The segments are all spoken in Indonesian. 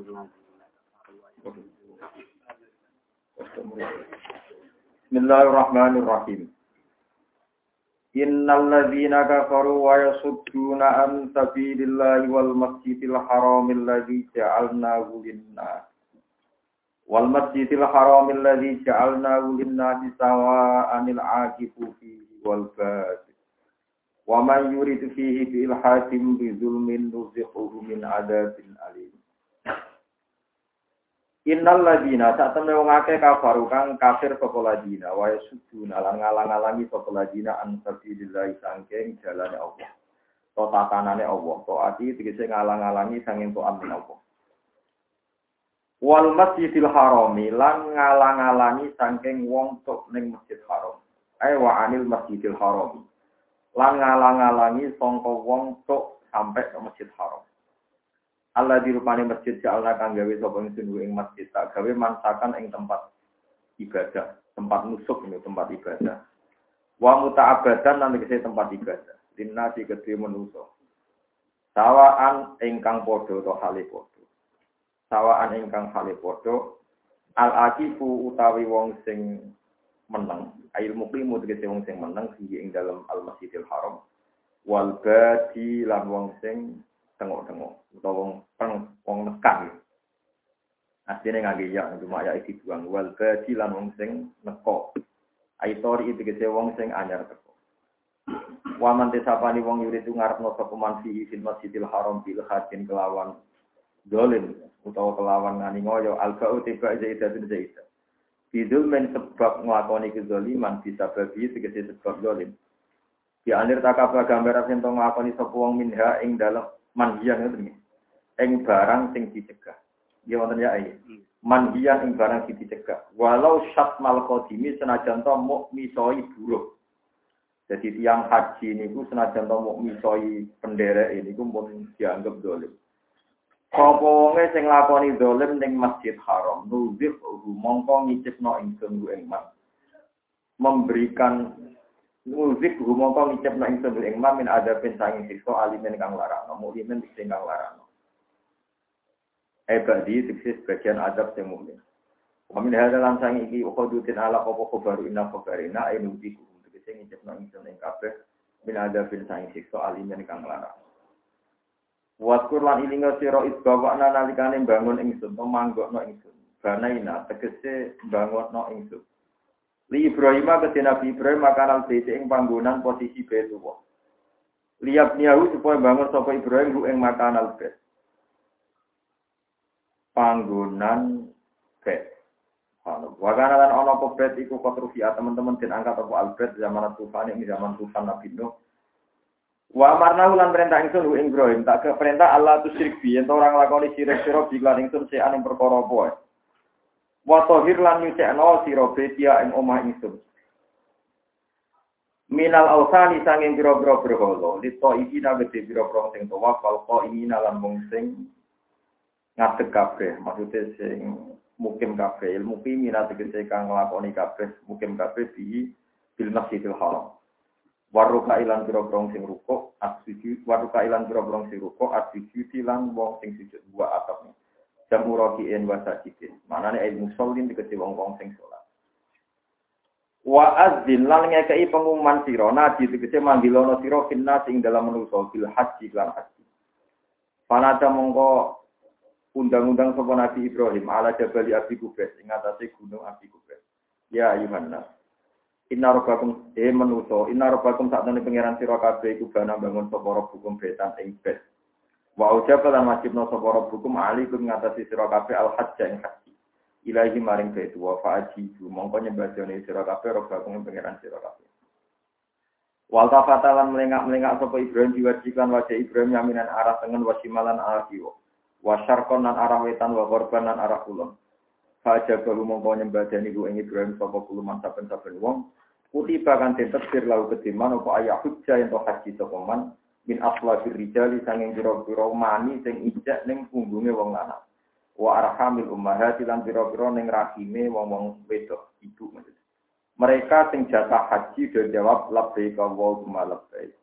Bismillahirrahmanirrahim. Innal ladzina kafaru wa yasudduna an sabilillahi wal masjidil haramil ladzi ja'alnahu lin-nas. Wal masjidil haramil ladzi ja'alnahu lin-nasi sawa'anil 'aqibu fihi wal bad wa man yurid fihi bi ilhadin bi zulmin nuziquhu min adzabin alim Innal ladina sak temne wong akeh kafaru kang kafir sapa ladina wa yasuduna lan ngalang-alangi sapa ladina an sabilillah sangking jalane Allah. To tatanane Allah, to ati tegese ngalang-alangi sanging to amin Allah. Wal masjidil harami lan ngalang-alangi sangking wong tok ning masjid haram. Ai wa anil masjidil harami. Lan ngalang-alangi sangka wong tok sampai ke masjid haram. Allah di rupane masjid Allah kang gawe sapa ingsun ing masjid tak gawe mansakan ing tempat ibadah, tempat nusuk ini tempat ibadah. Wa muta'abadan nanti kese tempat ibadah. Dinasi kedhe manusa. Sawaan ingkang padha to hale padha. Sawaan ingkang hale al akifu utawi wong sing meneng, ail muqimu tegese wong sing meneng sing ing dalam al masjidil haram. Wal badi lan wong sing tengok-tengok. Utawa wong peng wong nekan asline ngangge ya cuma ya iki buang. Wal badi lan wong sing neko aitori itu kese wong sing anyar teko. Waman tesapani wong yuri tu ngarepno sapa man fi fil masjidil haram bil hadin kelawan dolim utawa kelawan ngani ngoyo alba'u tiba zaidatun zaidah. Bidul men sebab nglakoni kezaliman bisa babi tegese sebab dolim. Di anir takabah gambar sing nglakoni sapa wong minha ing dalem manhian itu nih. Eng barang sing dicegah. Ya wonten ya iki. Hmm. Manhian ing barang sing dicegah. Walau syat mal qadimi senajan to muk misoi buruh. Jadi tiang haji ini ku senajan to muk misoi penderek ini ku pun dianggap dolim. Sapa wonge sing lakoni dolim ning Masjid Haram, nuzif mongko ngicipno ingsun ing man. Memberikan Muzik humongko ngicep na ingsun ing ma min ada sanging siksa alimen kang larang, mukmin sing kang larang. Ebadi siksis bagian adab sing mukmin. Wamin hada lan sangi iki ukhudutin ala apa khabaru inna khabarina ay nubiku. Tegese ngicep na ingsun ing kabeh min ada sanging siksa alimen kang larang. Waskur lan ilinga sira isbawa nalikane bangun ingsun, memanggokno ingsun. Banaina tegese bangunno ingsun. Li Ibrahim ke Nabi Ibrahim makanan bait ing panggonan posisi Baitullah. Liap niahu supaya bangun sapa Ibrahim hu ing makanan bait. Panggonan bait. Wakana lan ana apa bait iku konstruksi teman-teman den angkat apa albert zaman tufan ing zaman tufan Nabi Nuh. Wa amarna ulan perintah ingsun ing Ibrahim tak ke perintah Allah tu syirik bi ento orang lakoni syirik sira biklan ingsun sing aning perkara wa tahir lan nyucekno sira betia ing omah ingsun minal ausani sanging pira-pira berhala. Lito iki nabete pira-pira sing tawaf kal ini lan wong sing ngadeg kabeh. Maksude sing mukim kabeh ilmu pimina tegese kang nglakoni kabeh mukim kabeh di bil masjidil haram. Waruka ilan pira-pira sing ruko asujud waruka ilan pira-pira sing ruko asujud lan wong sing sujud buat atapnya jamu rokiin wa sajidin. Manane ayat musallin dikeci wong-wong sing sholat. Wa azin lan ngekei pengumuman sira naji dikeci manggilono sira finna sing dalam manusa bil haji lan haji. Panata mongko undang-undang sapa Nabi Ibrahim ala jabali Abi Kubes ing atase gunung Abi Kubes. Ya ayuhan Inna rabbakum e manusa, inna rabbakum sak temene pangeran sira kabeh iku bana bangun sapa hukum betan ing bet. Wa ujaba lan wajibna sapa rabbukum alaikum ngatasi sira kabeh al hajj ing haji. Ilahi maring baitu wa fa'ajibu mongko nyembadane sira kabeh rabbakum pangeran sira kabeh. Wal tafatalan melengak-melengak sapa Ibrahim diwajikan wajah Ibrahim yaminan arah tengen wa shimalan arah kiwa. Wa syarqan arah wetan wa gharban lan arah kulon. Faja baru mongko nyembadani ku ing Ibrahim sapa kuluman saben-saben wong. Kutiba kan den tafsir lau kediman apa ayah hujjah yang haji sapa man min aslafir rijali sanging pira-pira mani sing ijak ning punggunge wong lanang. Wa arhamil ummahati lan pira-pira ning rahime wong-wong wedok ibu. Mereka sing jatah haji do jawab labbaika Allahumma labbaik.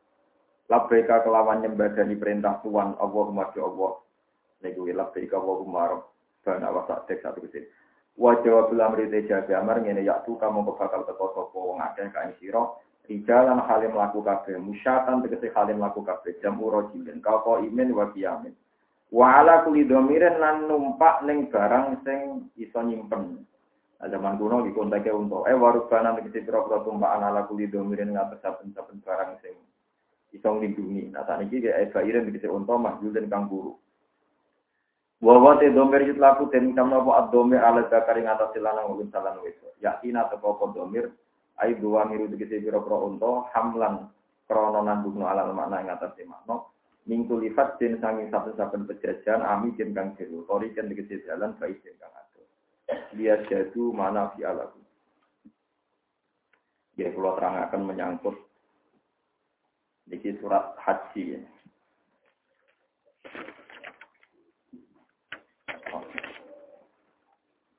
Labbaika kelawan nyembadani perintah Tuhan Allahumma ya Allah. Niku labbaika Allahumma rabb. bana wa sak satu ke sini. Wa jawab amri te jabe amar ngene ya tu kamu bakal teko sapa wong akeh kae sira Rijalan halim laku kabeh, musyatan tegese halim laku kabeh, jam uro jilin, kau kau imin wa kiamin. Wa ala kuli domiren lan numpak ning barang sing iso nyimpen. Zaman kuno di konteke untuk eh warubana tegese pira-pira tumpakan ala kuli domiren ngatas saben-saben barang sing iso nglindungi. Nah saat ini kayak bairin tegese unta mahjul dan kang guru. Wa te domir laku den kamna apa ad-domir ala zakari ngatas lanang ulun salan wis. Yakina teko domir ai dua miru tegese pira-pira unta hamlan krana nandungno alal makna ing atas makna minggu lifat den sangi saben-saben pejajan ami den kang jero tori kan tegese jalan baik den kang ado dia jadu mana fi alaku ya kula terangaken menyangkut niki surat haji ya.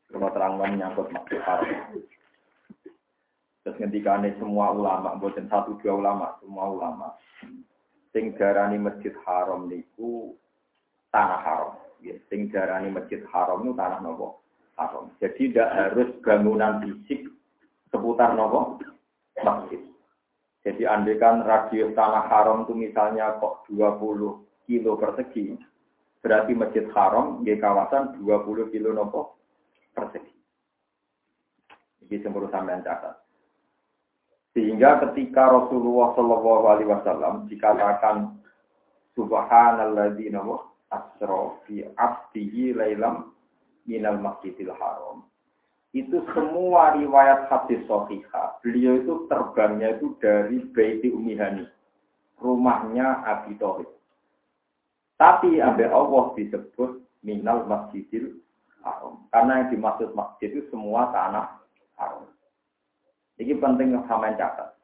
Kalau terang menyangkut maksud haram. Terus ngendikane semua ulama, bukan satu dua ulama, semua ulama. Sing darani masjid haram niku tanah haram. Ya, sing masjid haram itu tanah nopo haram. Jadi tidak harus bangunan fisik seputar nopo masjid. Jadi andekan radius tanah haram itu misalnya kok 20 kilo persegi, berarti masjid haram di kawasan 20 kilo nopo persegi. Ini semburu sampean catat. Sehingga ketika Rasulullah Shallallahu Alaihi Wasallam dikatakan Subhanalladzi asra fi abdihi lailam minal masjidil haram. Itu semua riwayat hadis sahihah. Beliau itu terbangnya itu dari Baiti Umihani. Rumahnya Abi Tauhid. Tapi ambil Allah disebut minal masjidil haram. Karena yang dimaksud masjid itu semua tanah haram. Ini penting sama catat.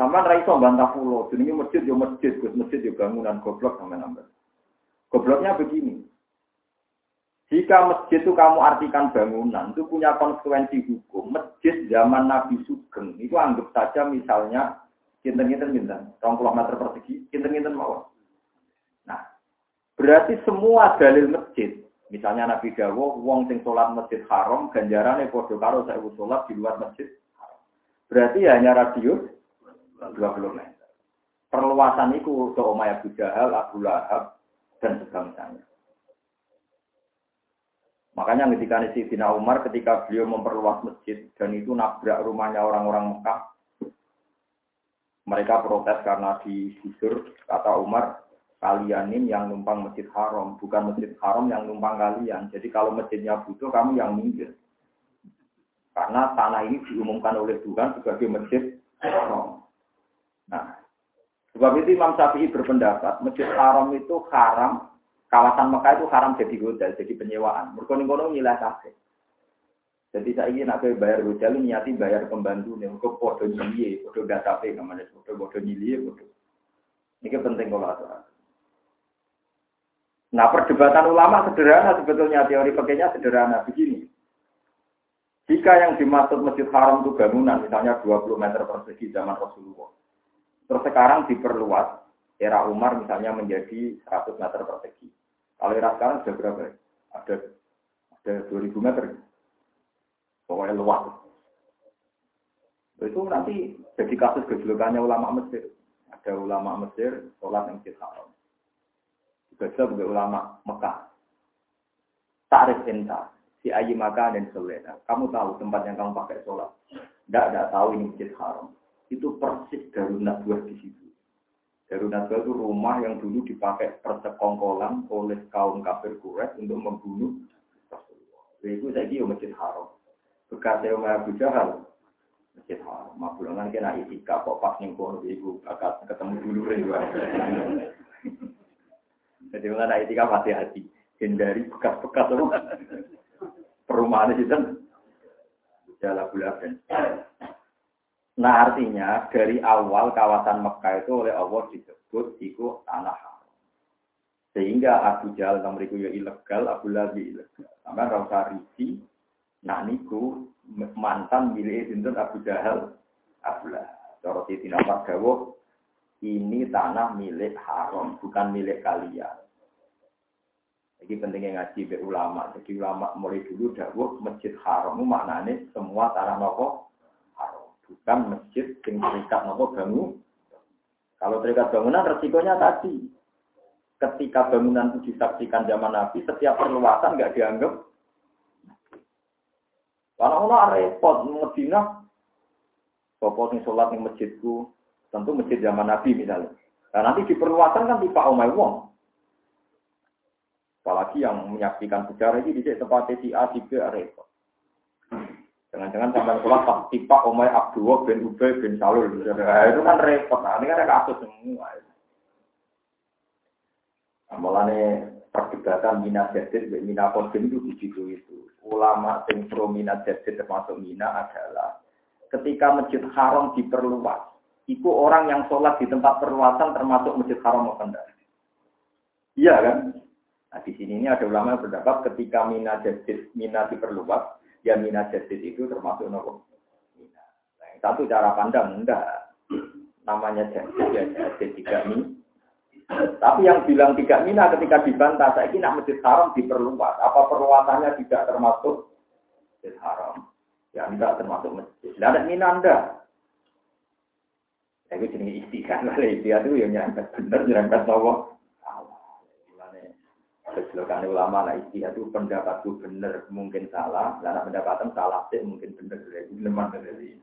Sama raiso bantah pulau, jenenge masjid yo masjid, gus masjid yo bangunan goblok sama nambah. Gobloknya begini. Jika masjid itu kamu artikan bangunan, itu punya konsekuensi hukum. Masjid zaman Nabi Sugeng, itu anggap saja misalnya kinten-kinten kinten, rong meter persegi, kinten-kinten mawon. Nah, berarti semua dalil masjid Misalnya Nabi Dawo, wong sing sholat masjid haram, ganjarannya podo karo saya sholat di luar masjid. Berarti hanya radius 20 meter. Perluasan itu ke Umay Abu Jahal, Abu Lahab, dan sebangsanya. Makanya ketika Sayyidina Umar ketika beliau memperluas masjid dan itu nabrak rumahnya orang-orang Mekah, mereka protes karena digusur, kata Umar, kalian ini yang numpang masjid haram, bukan masjid haram yang numpang kalian. Jadi kalau masjidnya butuh, kamu yang minggir. Karena tanah ini diumumkan oleh Tuhan sebagai masjid haram. Nah, sebab itu Imam Syafi'i berpendapat, masjid haram itu haram, kawasan Mekah itu haram jadi hotel, jadi penyewaan. Kono nilai kafe. Jadi saya ingin nak bayar hotel, niati bayar pembantu nih, untuk foto nyili, foto gatape, ke mana, foto foto nyili, foto. Ini penting kalau aturan. Nah perdebatan ulama sederhana sebetulnya teori pakainya sederhana begini. Jika yang dimaksud masjid haram itu bangunan misalnya 20 meter persegi zaman Rasulullah. Terus sekarang diperluas era Umar misalnya menjadi 100 meter persegi. Kalau era sekarang sudah berapa? Ada ada 2000 meter. Pokoknya luas. Itu nanti jadi kasus kejulukannya ulama Mesir. Ada ulama Mesir sholat yang haram. Baca bagi ulama Mekah. Tarif enta. Si ayi maka dan solena. Kamu tahu tempat yang kamu pakai sholat. Tidak, tidak tahu ini masjid haram. Itu persis darunat buah di situ. Darunat buah itu rumah yang dulu dipakai persekongkolan oleh kaum kafir Quraisy untuk membunuh Rasulullah. Itu saya kira masjid haram. Bekas saya Abu Jahal, masjid haram. Mabulangan kena itikaf kok pas ning ibu ketemu dulu ya. Jadi mulai itikaf hati-hati. Hindari bekas-bekas. Perumahan itu. Jalan bulakan. Nah artinya dari awal kawasan Mekah itu oleh Allah disebut itu tanah. Sehingga Abu Jahal nomoriku ya ilegal, Abu Labi ilegal. Sampai rasa risi, nah niku mantan milik Sinten Abu Jahal, Abu Lahab. Cara Siti Nafas ini tanah milik haram, bukan milik kalian. Jadi pentingnya ngaji be ulama. Jadi ulama mulai dulu dawuh masjid haram maknanya semua tanah nopo haram. Bukan masjid yang terikat nopo bangun. Kalau terikat bangunan resikonya tadi. Ketika bangunan itu disaksikan zaman Nabi, setiap perluasan nggak dianggap. Karena orang repot, Medina, Sopo sing sholat di masjidku, tentu masjid zaman Nabi misalnya. Nah nanti di perluasan kan tipe omai wong. Apalagi yang menyaksikan sejarah ini di tempat si A, si B, repot. Jangan-jangan sampai sholat pas tipe omai Abdullah bin Ubay bin Salul. Nah, itu kan repot. Nah, ini kan ada kasus semua. Amalannya perdebatan minat jadid, minat kodim itu di situ itu. Ulama yang pro minat jadid termasuk minat adalah ketika masjid haram diperluas, itu orang yang sholat di tempat perluasan termasuk masjid haram enggak? Iya kan? Nah di sini ini ada ulama yang berpendapat ketika mina jadid, mina diperluas, ya mina jadid itu termasuk nopo. Nah, satu cara pandang enggak. Namanya jadid ya jadid tidak mina. Tapi yang bilang tidak mina ketika dibantah, saya kira masjid haram diperluas. Apa perluasannya tidak termasuk masjid haram? Ya enggak termasuk masjid. Tidak ada mina enggak. Ya, itu jenis istiqan. Istiqan itu yang nyerempet bener, nyerempet Allah. Kejelokan ulama lah istilah itu pendapatku benar mungkin salah, karena pendapatan salah sih mungkin benar jadi lemah dari.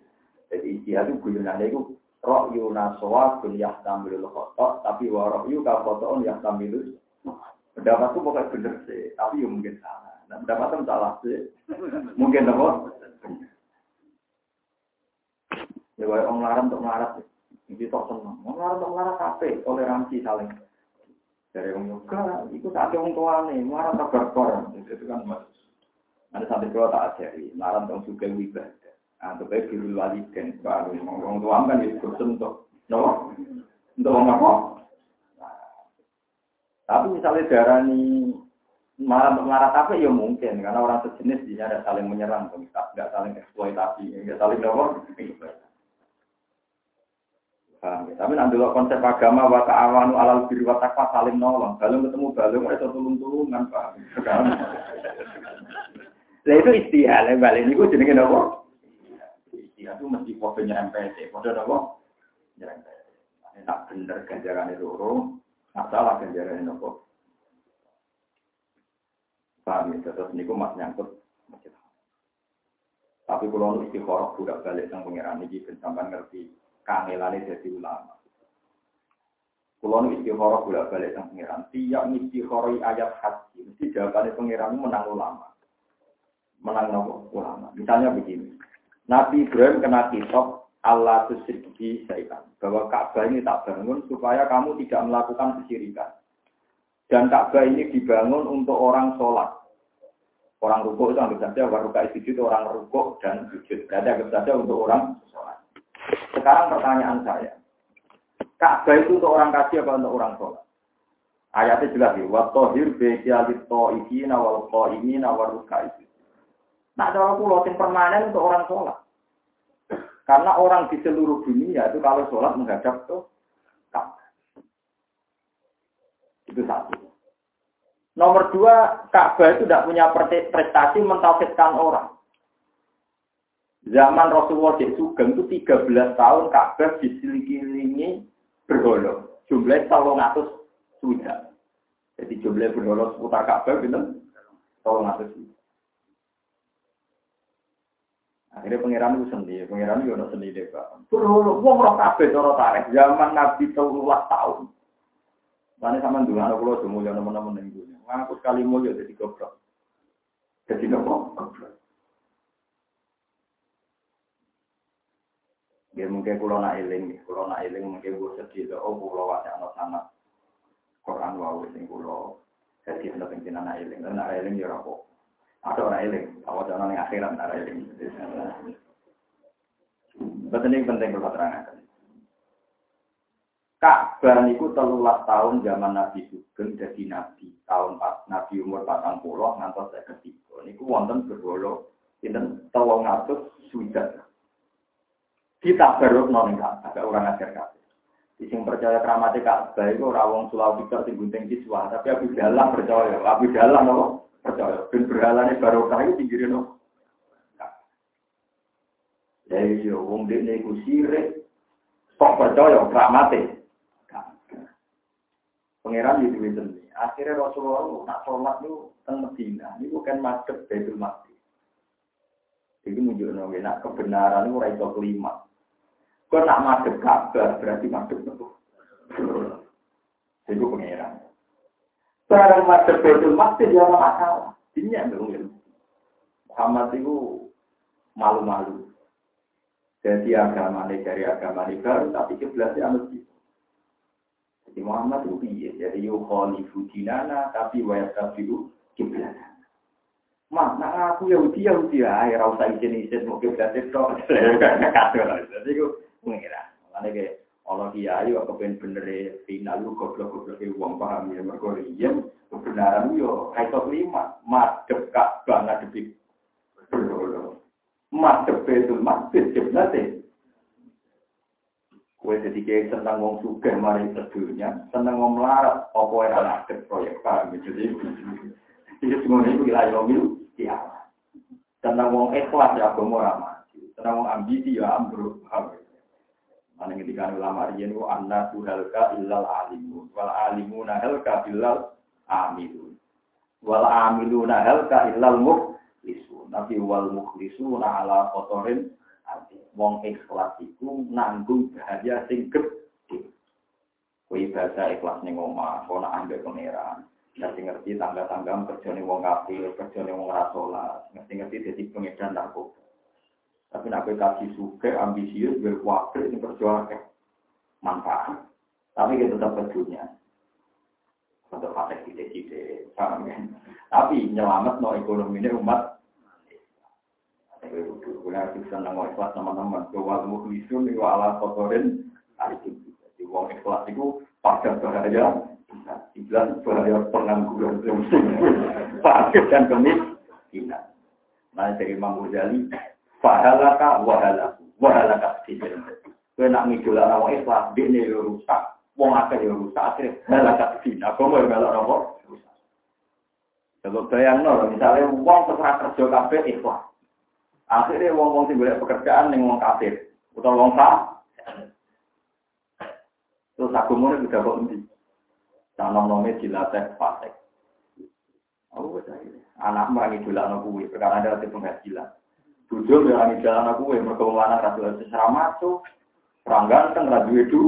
Jadi istilah itu guyonannya itu roh yunasowa pun yahtamilul khotok, tapi waroh yu kafotoon yahtamilul pendapatku pokoknya benar sih, tapi ya mungkin salah. Nah pendapatan salah sih, mungkin apa? Ya orang larang untuk melarat, ini tok seneng. Orang larang untuk melarat apa? Toleransi saling. Dari orang yoga, itu orang tua nih, marah tak berkor. Itu kan mas. Ada satu kalau tak ajari, marah dong juga ibadah. Nah, itu kayak biru walidan, baru orang tua kan itu untuk, no, untuk orang apa? Tapi misalnya darah ini marah marah tapi ya mungkin karena orang sejenis dia ada saling menyerang, nggak saling eksploitasi, nggak saling apa? Ya? Tapi nanti lo konsep agama wa ta'awanu alal birri wa taqwa saling nolong. Balung ketemu balung itu tulung-tulungan, paham. Lah itu istihal, ya balik niku jenenge napa? Istihal itu mesti kode nyerempet, kode napa? Nyerempet. Nak bener ganjarane loro, nak salah ganjarane napa? Paham ya, terus niku mas nyangkut. Tapi kalau istikharah budak balik sang pangeran iki ben sampean ngerti kangelane jadi ulama. Kulo nu istikharah bolak balik sang pangeran. Tiap istikharah ayat haji, mesti jawabannya pangeran menang ulama. Menang nopo ulama. Misalnya begini. Nabi Ibrahim kena kitab Allah tusyriki syaitan. Bahwa Ka'bah ini tak bangun supaya kamu tidak melakukan kesyirikan. Dan Ka'bah ini dibangun untuk orang sholat. Orang rukuk itu anggap saja, waruka itu orang rukuk dan sujud. Berarti anggap saja untuk orang sholat. Sekarang pertanyaan saya, Ka'bah itu untuk orang kasih apa untuk orang sholat? Ayatnya jelas ya, watohir bekialit to'ifina wal qo'imina wal itu. Nah, kalau pulau yang permanen untuk orang sholat. Karena orang di seluruh dunia itu kalau sholat menghadap ke Ka'bah. Itu satu. Nomor dua, Ka'bah itu tidak punya prestasi mentauhidkan orang. Zaman Rasulullah di Sugeng itu 13 tahun Ka'bah diselilingi berholo. Jumlahnya tolong atus sudah. Jadi jumlah berholo seputar Ka'bah gitu. Tolong atus Akhirnya pangeran itu sendiri, pangeran itu sendiri pak. Berholo, wong roh Ka'bah cara tarik. Zaman Nabi telulah tahun. Mana sama dulu anak pulau semua yang teman-teman yang. Ngaku sekali mau jadi goblok. Jadi goblok. Ya mungkin kalau nak iling, kalau nak iling mungkin gue sedih oh kalau wajah anak sana Quran wau sing kulo jadi hendak pengen anak iling, dan anak iling ya rapo. Ada orang iling, awal jangan yang akhirat anak iling. Betul ini penting berketerangan. Ka'bah niku telulas tahun zaman Nabi Sugeng jadi Nabi tahun pas Nabi umur patang puluh ngantos saya ketiga. Niku wonten berwolo, ini tolong ngatur sudah kita baru noning agak orang ajar kabeh. Sing percaya keramatnya Ka'bah itu ora wong Sulawesi tok sing gunting siswa, tapi Abu Dalam percaya, Abu Dalam apa? Percaya. Ben berhalane barokah itu pinggire no. Ya iya, wong dekne iku sirik. Kok percaya keramatnya? Pangeran itu itu Akhirnya Rasulullah nak sholat itu teng Medina, itu kan madhep Baitul Maqdis. Itu menunjukkan nak kebenaran itu ora iso kelima. Kau nak madep kabar berarti madep itu. Itu pengeran. Barang madep itu masih dia masalah. Yang dong. Muhammad itu malu-malu. Jadi agama ini dari agama ini baru, tapi kiblatnya harus gitu. Jadi Muhammad itu iya, jadi yukhalifu dinana, tapi wayat kafiru kiblatnya. Mak, nak aku Yahudi Yahudi ya, ya rasa izin izin mau kiblatnya kok. Kacau lah. Pengira. Makanya kayak Allah kiai kok kepen bener final lu goblok-goblok uang paham ya? Mergo iya kebenaran yo kaitok lima. Madep kak banget depi madep itu madep jebnate Kue jadi kayak tentang wong suka mari sedunia, tentang wong melarat, apa yang anak proyek paham jadi jadi semua ini yo mil, ya. Tentang wong ikhlas ya aku mau ramah, tentang wong ambisi ya ambruk, Mana ketika ulama riyen ku anna halka illal alimun wal alimuna halka illal amilun wal amiluna halka illal mukhlisun. Tapi wal mukhlisuna ala kotorin wong ikhlas iku nanggung bahaya sing gedhe. Kuwi bahasa ikhlas ning omah ana ambek pangeran. Ngerti ngerti tangga-tangga kerjane wong kafir kerjane wong ora salat. Ngerti ngerti dadi pengedan narkoba tapi nak kasih suka, ambisius, berkuatir, ini perjuangan manfaat. Tapi kita tetap berdunia. Untuk fase kita-kita, paham ya? Tapi nyelamat no ekonomi ini umat. Kita harus senang ikhlas teman-teman. Kewal mukhlisun, itu ala kotorin, itu. Jadi uang ikhlas itu pada bahaya, jelas bahaya pengangguran. Fakir dan kemiskinan. Nah, dari Imam Ghazali, Fahalaka wahalaku. Wahalaka sisir. Kue nak ngidul anak wong ikhlas, dia yo rusak. Wong akeh yo rusak. Akhirnya halaka sisir. Aku mau melok nopo? Kalau bayang no, misalnya wong terserah kerja kabeh ikhlas. Akhirnya wong-wong sing golek pekerjaan ning wong kafir. Utawa wong sah. Terus aku mau udah kok? Tanam nomnya dilatih fasek. Aku percaya. Anak merangi dolan kuwi, perkara ada penghasilan. Bujo berani jalan aku, yang mereka lanang ratu ratu seram masuk, perang ganteng ratu itu.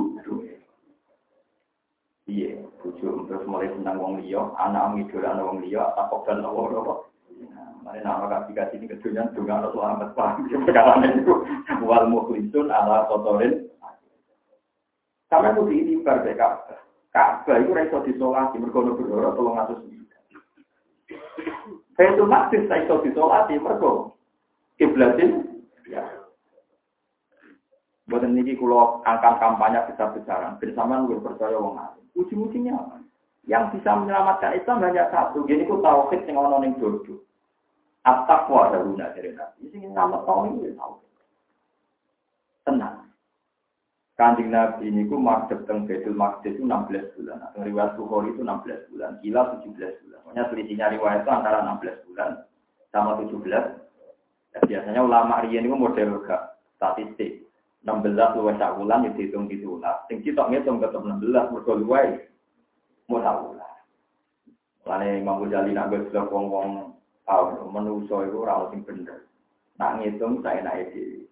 Iya, bujo terus mulai tentang wong liya, anak ngidolan wong liya, takok dan wong apa. Mari nama kasih kasih ini kedunian juga harus selamat paham perkara itu. Wal mukhlisun ala kotorin. Sampai itu diitimbar deh Ka'bah. Ka'bah itu reso disolasi, mereka berdua tolong atus. Saya itu masih saya iso disolasi, mereka kiblatin ya. Buat ini kalau angkat kampanye besar-besaran, bersama lu percaya wong alim. Ujung-ujungnya apa? Yang bisa menyelamatkan Islam hanya satu. Jadi ku tauhid yang ono ning dodo. At-taqwa guna dari Nabi. Sing nama tahu ini tahu. Tenang. Kanjeng Nabi ini ku masuk teng Baitul Maqdis itu 16 bulan. Atau riwayat Bukhari itu 16 bulan. Gila 17 bulan. Pokoknya selisihnya riwayat itu antara 16 bulan sama 17 biasanya ulama riyen itu model gak statistik. 16 luwes sak bulan itu hitung di ulah. Sing kita ngitung tetap 16 mergo luwes mau sak bulan. Lane Imam Ghazali nak wis wong-wong menuso iku ora sing bener. Nak ngitung saya naik di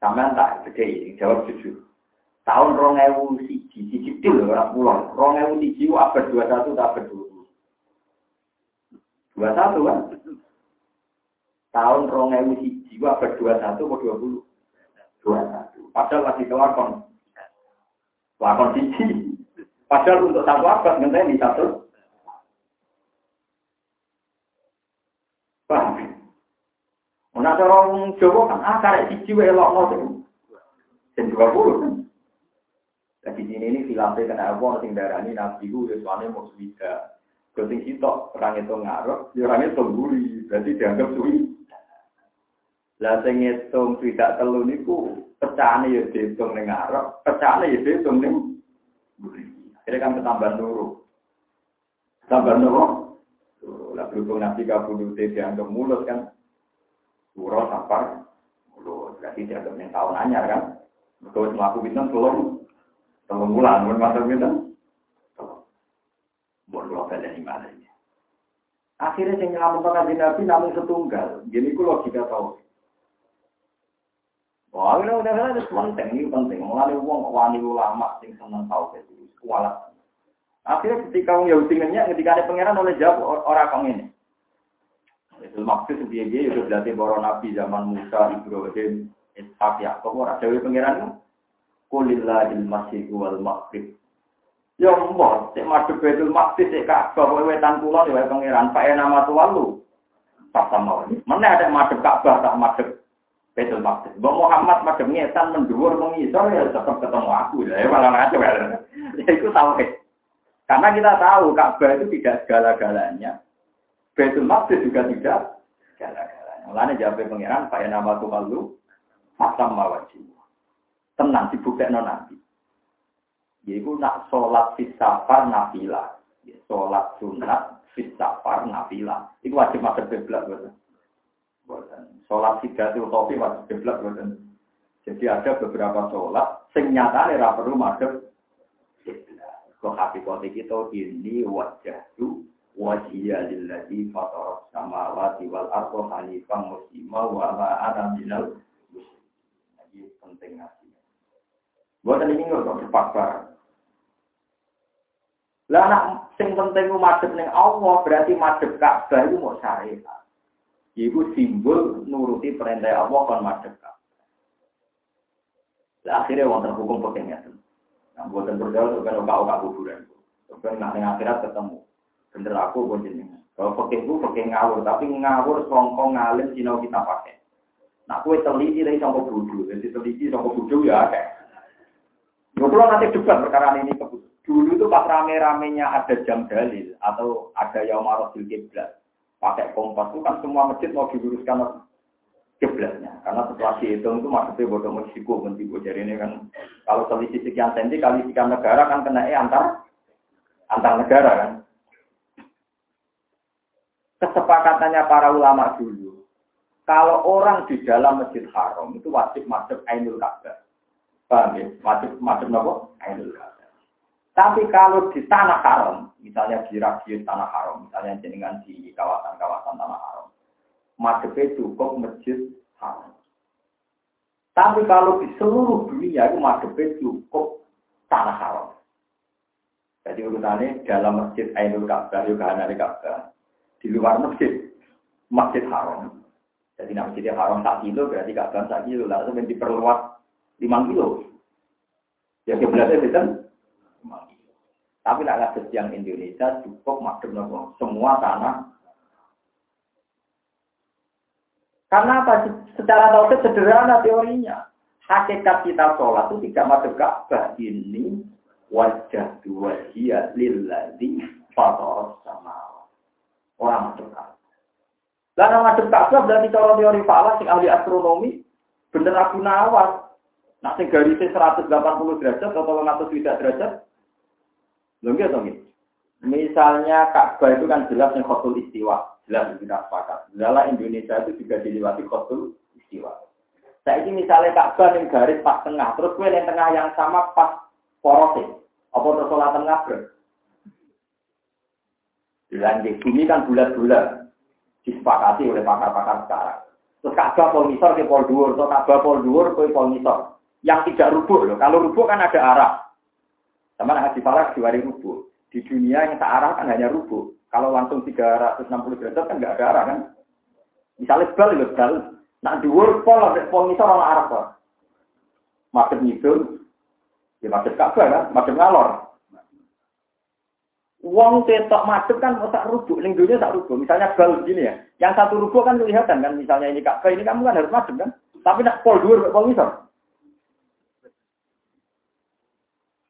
Sampeyan tak gede jawab jujur. Tahun rong ewu siji, siji til orang pulang. Rong ewu siji abad dua satu tak abad dua Dua satu kan? Tahun rong ewu siji abad dua puluh dua satu padahal lagi kelakon lakon siji padahal untuk satu abad ngenteni satu paham Nah, orang Jawa kan ah siji wae elokno sing sing 20 kan. Nah, di sini ini filate kena apa sing darani nabi ku ya soalnya mau suwida. Kalau sitok orang itu ngaruh, ya orang itu berarti dianggap. Lah sing ngitung tidak telu niku Pecahane ya dihitung ning ngarep, pecahane ya dihitung ning Akhirnya kan ketambahan nuru. Tambah nuru. Lah berhubung nanti kabudut dianggap mulut kan. Surah sapar mulut. Berarti dianggap yang tahun anyar kan. Betul melaku bintang telur. Telur bulan, bukan masuk bintang. Buat lo kalian gimana ini. Akhirnya yang nyelamat Nabi namun setunggal. Jadi itu logika tahu. Wah, ini udah udah penting, ini penting. Mulai uang wani ulama sing seneng tahu itu, kualat. Akhirnya ketika orang Yahudi ngenyak, ketika ada pangeran oleh jawab orang kong ini. Itu maksud sebagai itu berarti para nabi zaman Musa, Ibrahim, Ishak, Yakub, orang Jawa pangeran itu. Kulillahil masih wal maghrib. Ya mbok, cek madhep Baitul Maqdis cek Ka'bah kowe wetan kula ya pangeran, Pak nama tuwalu. Pas sama. Mana ada madhep Ka'bah tak madhep Betul maksud. Mbak Muhammad pada ngetan mendua mengisor ya tetap ketemu aku ya malah ngaco ya. Ya itu tahu Karena kita tahu Ka'bah itu tidak segala-galanya. Betul maksud juga tidak segala-galanya. Mulanya jawab pengiran, Pak nama tuh lalu, masam mawajib. Tenang dibuktikan nanti. Yaitu nak sholat fisafar nafilah. Sholat sunat fisafar nafilah. Itu wajib masuk kiblat betul. Sholat tiga itu topi wajib kiblat buatan. Jadi ada beberapa sholat sing nyata ora perlu madhep. Kok hakikate kita ini wajah itu wajhiya lillahi fatara samawati wal ardo hanifan muslima wa ma ana minal penting ngasih. Buatan ini nggak barang. Lah anak sing penting madhep ning Allah berarti madhep Ka'bah itu mau syariat. Ibu simbol nuruti perintah Allah kon madhep Lah akhirnya wonten hukum pekingnya itu. Nah, buatan berjauh kan oka-oka kuburan. Kan nak ning akhirat ketemu. Bener aku pun jenengan. Kalau peking ku peking ngawur, tapi ngawur songkong ngalim sinau kita pakai. Nah, kue teliti dari songkong budu, jadi teliti songkong budu ya kayak. Kalau nanti debat perkara ini Dulu itu pas rame-ramenya ada jam dalil atau ada yaum arasil kiblat pakai kompas itu kan semua masjid mau diluruskan kiblatnya karena setelah dihitung itu maksudnya bodoh Meksiko Meksiko. Jadi ini kan kalau selisih sekian senti kali sekian negara kan kena eh antar antar negara kan. Kesepakatannya para ulama dulu kalau orang di dalam masjid haram itu wajib masuk Ainul Ka'bah paham ya? Wajib masuk Ainul Ka'bah tapi kalau di tanah haram, misalnya di radius tanah haram, misalnya jenengan di kawasan-kawasan tanah haram, madhepnya cukup masjid haram. Tapi kalau di seluruh dunia itu madhepnya cukup tanah haram. Jadi urutannya dalam masjid Ainul Ka'bah, juga ada Ka'bah. Di luar masjid, masjid haram. Jadi nak masjid haram tak kilo, berarti Ka'bah tak kilo. Lalu diperluas 5 kilo. Ya kiblatnya itu tapi tidak ada yang Indonesia cukup makhluk nopo semua tanah. Karena apa? Secara tahu sederhana teorinya. Hakikat kita sholat itu tidak masuk Ka'bah ini wajah dua dia lilladzi fatar sama orang masuk Ka'bah. Karena masuk Ka'bah berarti kalau teori falak ahli astronomi bener aku nawas. Nah, sing garisnya 180 derajat atau 200 derajat Lho nggih to Misalnya Ka'bah itu kan jelas yang khotul istiwa, jelas kita sepakat. Dalam Indonesia itu juga dilewati khotul istiwa. Saya ini misalnya Ka'bah yang garis pas tengah, terus gue yang tengah yang sama pas porosnya. Apa terus sholat tengah ber? Dilanjut, bumi kan bulat-bulat. Disepakati oleh pakar-pakar sekarang. Terus Ka'bah pol misor ke pol dhuwur, atau Ka'bah pol dhuwur ke pol. Yang tidak rubuh loh. Kalau rubuh kan ada arah. Sama haji falak diwari rubuh. Di dunia yang searah kan hanya rubuh. Kalau langsung 360 derajat kan nggak ada arah kan. Misalnya bal itu bal. Nah dhuwur pol pol misal orang arah kok. Madhep ngidul. Ya madhep Ka'bah kan, madhep ngalor. Wong ketok madhep kan tak rubuh, ning dunia tak rubuh. Misalnya bal gini ya. Yang satu rubuh kan kelihatan kan, misalnya ini Ka'bah ini kamu kan harus madhep kan. Tapi nak pol dhuwur pol misal.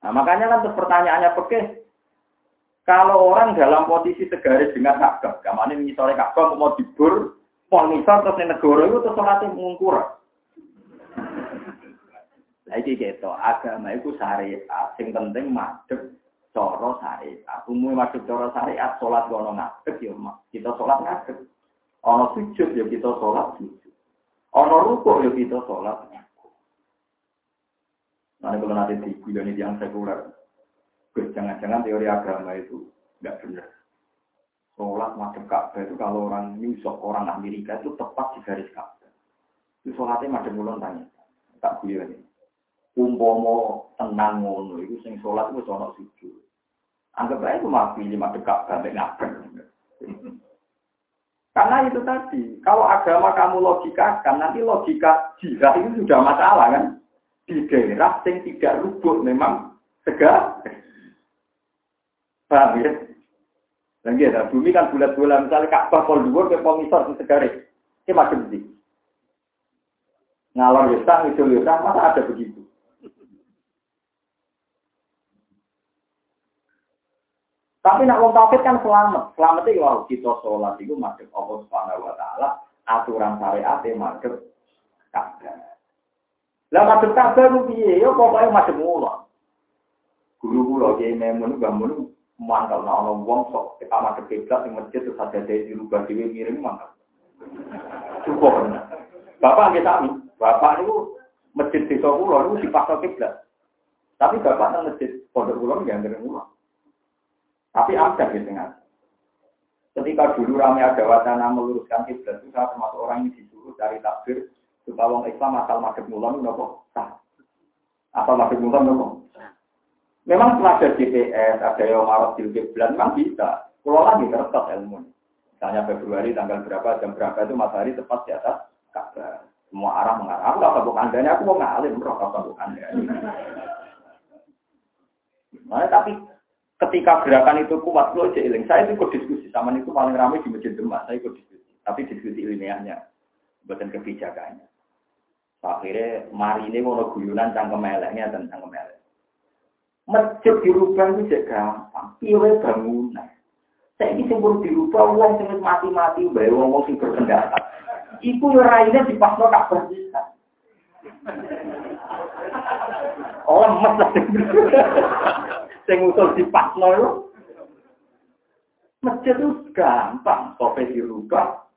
Nah makanya kan pertanyaannya peke, kalau orang dalam posisi segaris dengan Ka'bah, kamane misalnya Ka'bah mau dibur, mau misal terus negara itu terus sholatnya mengukur. Saiki keto agama iku syariat, sing penting madhep cara syariat. Umum madhep cara syariat salat ono ngadeg ya kita salat ngadeg. Ana sujud ya kita salat sujud. Ana rukuk ya kita salat. Nah, kalau nanti di ini yang sekuler, jangan-jangan teori agama itu nggak benar. Sholat madhep Ka'bah itu kalau orang nyusok orang Amerika itu tepat di garis Ka'bah. Itu sholatnya madhep mulon tanya. Tak gue ini. Umpomo tenang ngono, itu sing sholat itu sholat sujud. Anggap aja itu mah pilih madhep Ka'bah, nggak Karena itu tadi, kalau agama kamu logikakan, nanti logika jihad itu sudah masalah kan? Di daerah yang tidak rubuh memang tegak. Paham ya? Dan gitu, bumi kan bulat-bulat, misalnya Ka'bah pol dhuwur ke di segare. Ini macam sih. Ngalor ya sang, itu ya masa ada begitu? Tapi nak wong kafir kan selamat. Selamat itu kita sholat itu masuk Allah Subhanahu wa taala, aturan syariat e masuk Ka'bah. Lah masuk Ka'bah ku piye? Ya pokoke masuk mula. Guru kula Kiai Memun bangun mantap nah ono wong sok kita madhep kiblat ning masjid terus ada dari dirubah dhewe miring mantap. Cukup. Bapak nggih sami. Bapak niku masjid desa kula niku dipaksa kiblat. Tapi bapak nang masjid pondok kula nggih anggere kula. Tapi ada di tengah. Ketika dulu ramai ada wacana meluruskan kiblat itu saya termasuk orang yang disuruh dari takbir supaya orang Islam asal madhep mulon nopo sah. Asal madhep mulon nopo Memang setelah ada GPS, ada yang marot di bulan, memang bisa. Kalau lagi kertas ilmu. Misalnya Februari tanggal berapa, jam berapa itu matahari tepat di atas Ka'bah. Semua arah mengarah. Aku tak sabuk anda aku mau ngalim, bro, tak sabuk anda. Nah, tapi ketika gerakan itu kuat, lo iling. Saya itu ikut diskusi, sama itu paling ramai di Masjid Demak, saya ikut diskusi. Tapi diskusi ilmiahnya, bukan kebijakannya. Akhirnya, mari ini mau guyunan cangkem eleknya dan cangkem elek. Masjid dirubah itu juga gampang. Piye bangunan. Saya ini sing dirubah uang sing mati-mati bae wong sing berpendapat. Iku yo raine dipasno tak bersisa. Oh, lemes lah. Sing usul dipasno itu. Masjid itu gampang. Sope dirubah.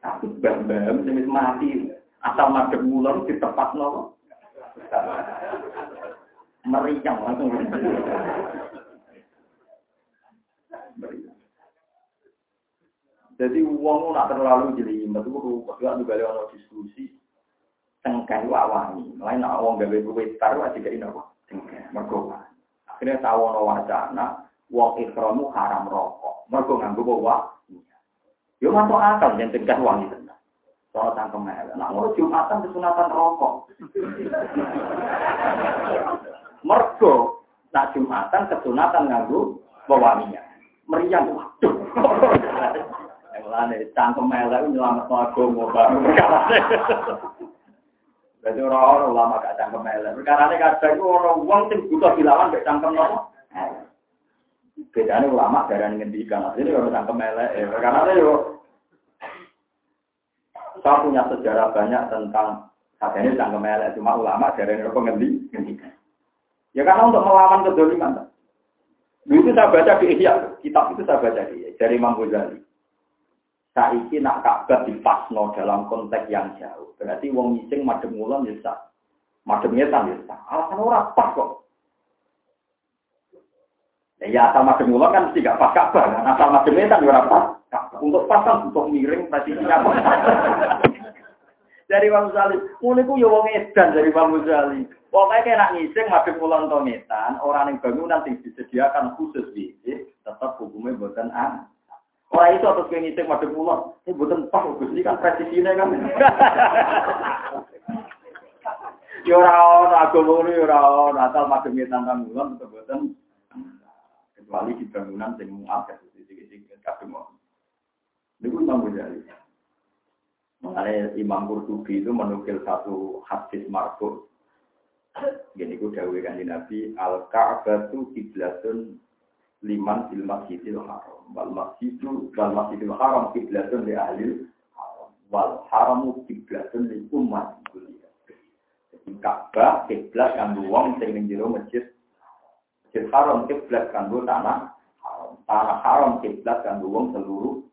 Tapi bam-bam sing mati. Asal madem mulon di tempat nol meriang langsung. Jadi uang nak terlalu jadi metu ketika juga ada diskusi tengkai wawani, lain nak uang gawe taruh aja jadi apa? Tengkai, mergo akhirnya tahu no wacana uang ikhramu haram rokok, mergo nganggo bawa. Yo masuk akal yang tengkai uang itu. Soal tangkem elek. Nah, ngono Jumatan kesunatan rokok. Mergo nak Jumatan kesunatan nganggo wewangian. Meriang waduh. Mulane cangkem elek nyelamet agama baru. Jadi orang-orang ulama gak cangkem elek. Perkara ini kadang itu orang uang sing butuh dilawan gak cangkem nopo. Bedanya ulama darah ngendikan. Ini orang cangkem elek. Ini yo. Saya punya sejarah banyak tentang Katanya cangkem elek. Cuma ulama darah ngendikan. Ya karena untuk melawan kedoliman. Itu saya baca di Ihya, kitab itu saya baca di dari Imam Ghazali. Saiki nak Ka'bah dipasno dalam konteks yang jauh. Berarti wong ngising madem ngulon ya sah. Madem ngetan ya. Alasan ora pas kok. Ya, ya asal madem kan mesti gak pas Ka'bah kan. Asal madem ngetan ya ora pas. Untuk pasang untuk miring presisinya. dari Imam Ghazali. Mulai ku ya wong edan dari Imam Ghazali. Pokoknya kena ngising madhep kulon tonetan, orang yang bangunan yang disediakan khusus WC, tetap hukumnya buatan an. Orang itu atas kayak ngising madhep kulon, ini buatan pas, ini kan presisinya kan. Ya ora ono agama ya ora asal kulon tetep buatan kecuali di bangunan sing muat sing kadung. Niku Imam Ghazali. Mengenai Imam Qurtubi itu menukil satu hadis marfu Gini ku dawe kanji Nabi, al Ka'batu kiblatun liman fil masjidil haram. Wal masjidu wal masjidil haram kiblatun li ahli haram. Wal haramu kiblatun li umat kuliah. Ka'bah kiblat kanggo wong sing ning masjid. Masjid Haram kiblat kanggo tanah haram. Tanah haram kiblat kanggo wong seluruh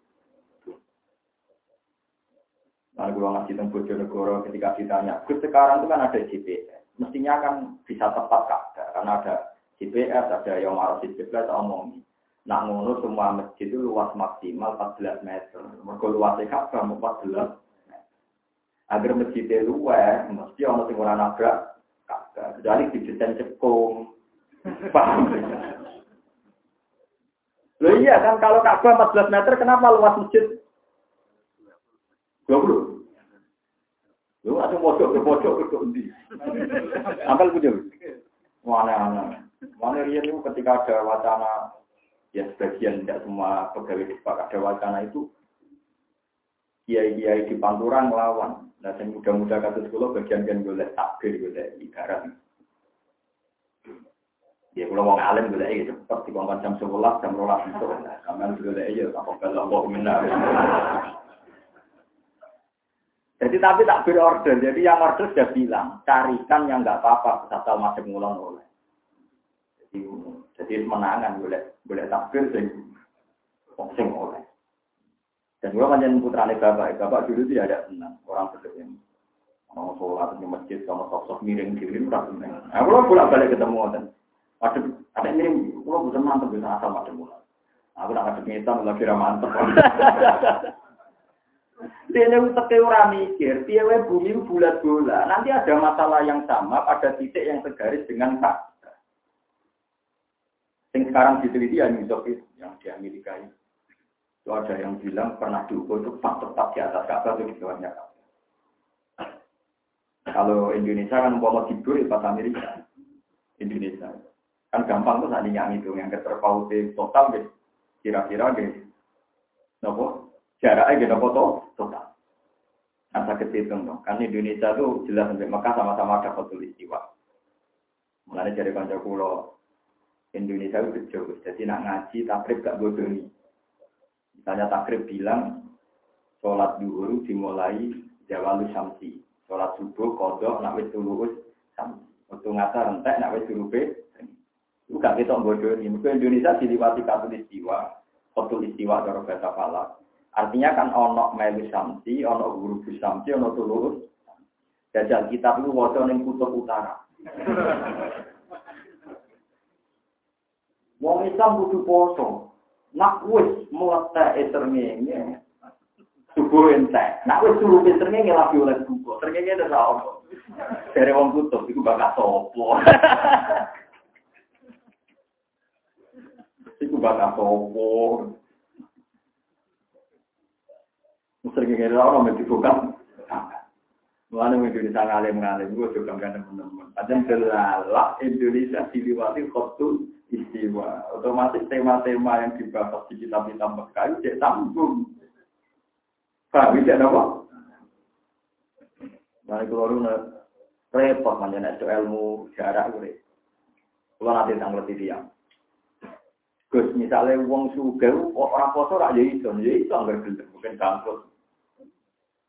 Nah, kalau ngasih tentang Bojonegoro ketika ditanya, Gus sekarang itu kan ada GPS, mestinya kan bisa tepat kak, karena ada GPS, ada yang marah GPS, omong. Nah, ngono semua masjid itu luas maksimal 14 meter. Mereka luasnya Ka'bah 14 meter. Agar masjidnya luas, mesti orang yang orang nabrak Ka'bah. Kecuali didesain cekung. Loh iya kan kalau Ka'bah 14 meter, kenapa luas masjid 20? Lu langsung pojok ke pojok ke ndi? Ampel punya. Mana-mana. Mana dia itu ketika ada wacana ya sebagian tidak semua pegawai di ada wacana itu kiai-kiai di Pantura ngelawan. Nah, yang muda-muda kasus sekolah bagian kan boleh takbir, boleh ibarat. Ya kalau mau alim boleh ya cepat di jam sebelas jam rolas itu. Kamen boleh ya apa kalau mau minta. Jadi tapi tak order. Jadi yang order sudah bilang, carikan yang nggak apa-apa, asal masih ngulang oleh. Jadi, jadi menangan boleh boleh takbir sing sing oleh. Dan gue manjan putrane bapak, bapak dulu tidak ada senang orang seperti ini. Mau sholat di masjid, sama sosok miring diri, udah seneng. Nah, kalau bolak balik ketemu dan ada ada miring, kalau bukan mantep bisa asal macam mulai. Aku nak ngadep ngitam lagi mantep. Dene uteke ora mikir, piye bumi bulat bola. Nanti ada masalah yang sama pada titik yang segaris dengan fakta. Yang sekarang diteliti ya Soviet yang di Amerika itu. Itu ada yang bilang pernah diukur itu pas tepat di atas Ka'bah itu di bawahnya Kalau Indonesia kan mau tidur di pas Amerika. Indonesia. Kan gampang tuh tadi yang itu yang keterpautnya total gitu. Kira-kira gitu. Nopo? Jaraknya gitu foto total. Kan sakit hitung dong. Kan Indonesia tuh jelas sampai Mekah sama-sama ada foto istiwa. Mulai dari kanca pulau Indonesia itu jauh. Jadi nak ngaji takrib gak bodoh Misalnya takrib bilang sholat duhur dimulai jawalu samsi. Sholat subuh kodok nak wis tulus samsi. Waktu ngasar entek nak wis turupe. Gak kita bodoh ini. Mungkin Indonesia diliwati istiwa. Foto istiwa dari bahasa falak. Artinya kan ono melu samsi, ono guru samsi, ono tulurus. Jajal kitab itu wajah yang kutub utara. Wong Islam butuh poso. Nak wis meletak ini, Subuh entek. Nak wis suruh eserngenge lagi oleh buku. Serngenge ada sao. Dari wong kutub itu bakal sopo. Bakal sopo. Sering ngene ora ono dibuka. Mulane Indonesia ngalim ngalim gue juga kan teman-teman. Padahal delalak Indonesia diliwati khotul istiwa. Otomatis tema-tema yang dibahas di kitab-kitab Mekah itu sambung. Paham tidak apa? Mari keluar repot manjana itu ilmu jarak gue. Kalau nanti sang lebih dia. Gus misalnya uang suga, orang poso rak jadi itu, jadi itu anggar gelem, bukan kampus.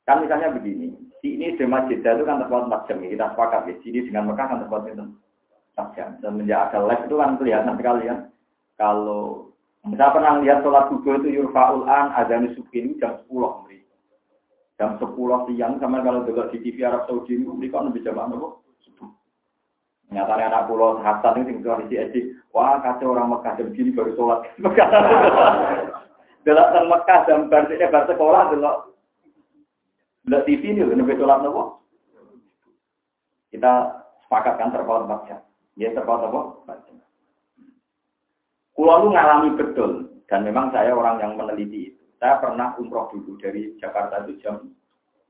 Kan misalnya begini, ini di masjid itu kan terpaut 4 jam, kita sepakat ya. Sini dengan Mekah kan terpaut itu 4 jam. Semenjak ada live itu kan kelihatan sekali kan. Kalau saya pernah lihat sholat subuh itu yurfa'ul an azan subuh jam 10 memberi. Jam 10 siang sama kalau juga di TV Arab Saudi ini mereka lebih jam apa? Nyatanya anak pulau Hasan ini tinggal di SD. Wah kacau orang Mekah jam gini baru sholat. Dalam Mekah jam bar sekolah delok Lihat TV ini loh, nabi sholat nopo. Kita sepakatkan terpaut baca. Ya terpaut apa? Baca. Kulo ngalami betul dan memang saya orang yang meneliti itu. Saya pernah umroh dulu dari Jakarta itu jam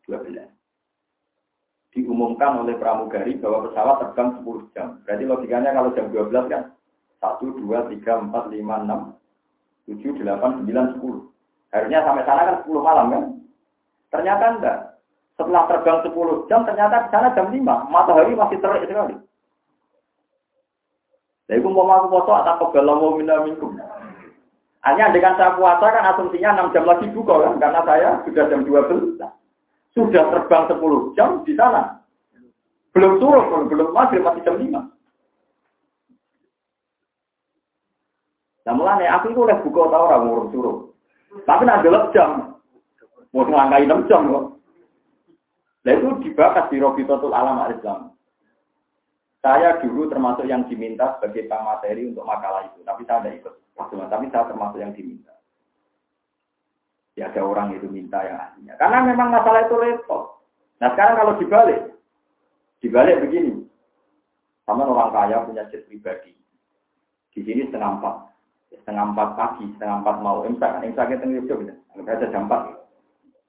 12. Diumumkan oleh pramugari bahwa pesawat terbang 10 jam. Berarti logikanya kalau jam 12 kan 1, 2, 3, 4, 5, 6, 7, 8, 9, 10. Harusnya sampai sana kan 10 malam kan? Ternyata enggak. Setelah terbang 10 jam, ternyata di sana jam 5. Matahari masih terik sekali. Jadi mau aku foto atau kegalau minta minum. Hanya dengan saya puasa kan asumsinya 6 jam lagi buka kan, karena saya sudah jam 12. Sudah terbang 10 jam di sana. Belum suruh, belum belum maghrib masih jam lima. Nah mulane aku itu udah buka tau orang ngurus suruh. Tapi nak delok jam. Mau ngelangkai 6 jam kok. Nah itu dibahas di Robitotul Alam Al-Islam. Saya dulu termasuk yang diminta sebagai materi untuk makalah itu. Tapi saya tidak ikut. Tapi saya termasuk yang diminta. Ya ada orang itu minta yang aslinya. Karena memang masalah itu repot. Nah sekarang kalau dibalik. Dibalik begini. Sama orang kaya punya jet pribadi. Di sini setengah empat setengah empat pagi, setengah empat mau imsak, kan imsak ngeliat juga, nggak ada jam empat.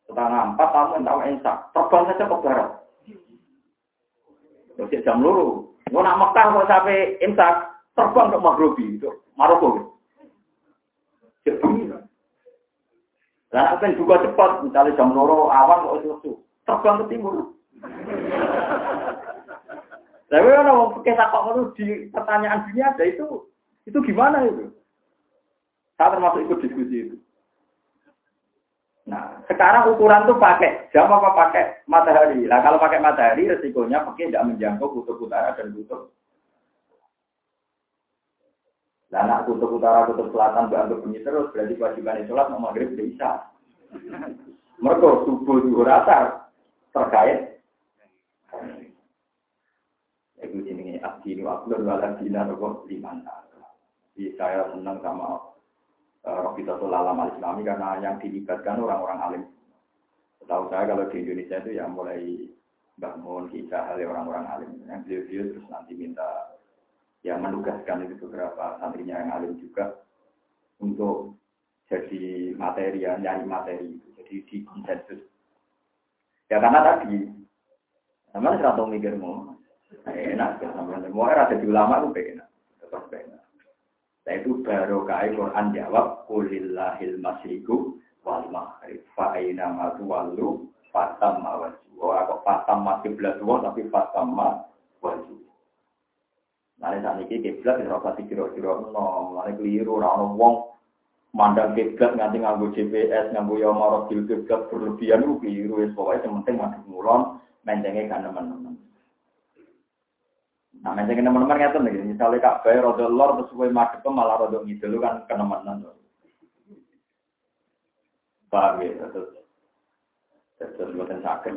Setengah empat kamu yang tahu imsak, terbang saja ke barat. Terus jam luru, mau nak Mekah mau sampai imsak, terbang ke Maghribi, itu Maroko. Jadi, dan akan juga cepat, misalnya jam luru awan kok itu terbang ke timur. Tapi kalau kita kok di pertanyaan dunia ada itu, itu gimana itu? Saya termasuk ikut diskusi itu. Nah, sekarang ukuran tuh pakai jam apa pakai matahari. Nah, kalau pakai matahari resikonya pakai tidak menjangkau kutub utara dan kutub. Nah, nak kutub utara, kutub selatan dianggap bunyi terus, berarti kewajiban sholat mau maghrib bisa. Mereka subuh zuhur asar terkait. Itu ini abdi ini waktu dan dina nopo liman. Jadi saya senang sama Eh, Robidatul Alam al-Islami karena yang dilibatkan orang-orang alim. Tahu saya kalau di Indonesia itu ya mulai bangun kita hal orang-orang alim. Yang beliau-beliau terus nanti minta ya menugaskan itu beberapa santrinya yang alim juga untuk jadi materi, ya, nyari materi, jadi di konsensus. Ya karena tadi, sama mikir mau, enak, sama mau era jadi ulama itu enak, tetap enak. Nah itu baru kai Quran jawab kulillahil masyiku wal maghrib fa aina ma tuwallu fatam wajhu. Oh aku fatam masih belas tapi fatam wajhu. Nah, saat ini kiblat tidak usah dikira-kira no, mulai keliru, orang wong mandang kiblat nganti nganggo GPS, nganggo ya marok kiblat berlebihan itu keliru, pokoknya yang penting masih ngulon, mentengnya kan teman-teman. Nah, macam teman-teman ngerti nih, misalnya kak bayar rodo lor terus gue madep malah rodo ngidul kan kenemenan. Paham ya, terus terus buatan sakit.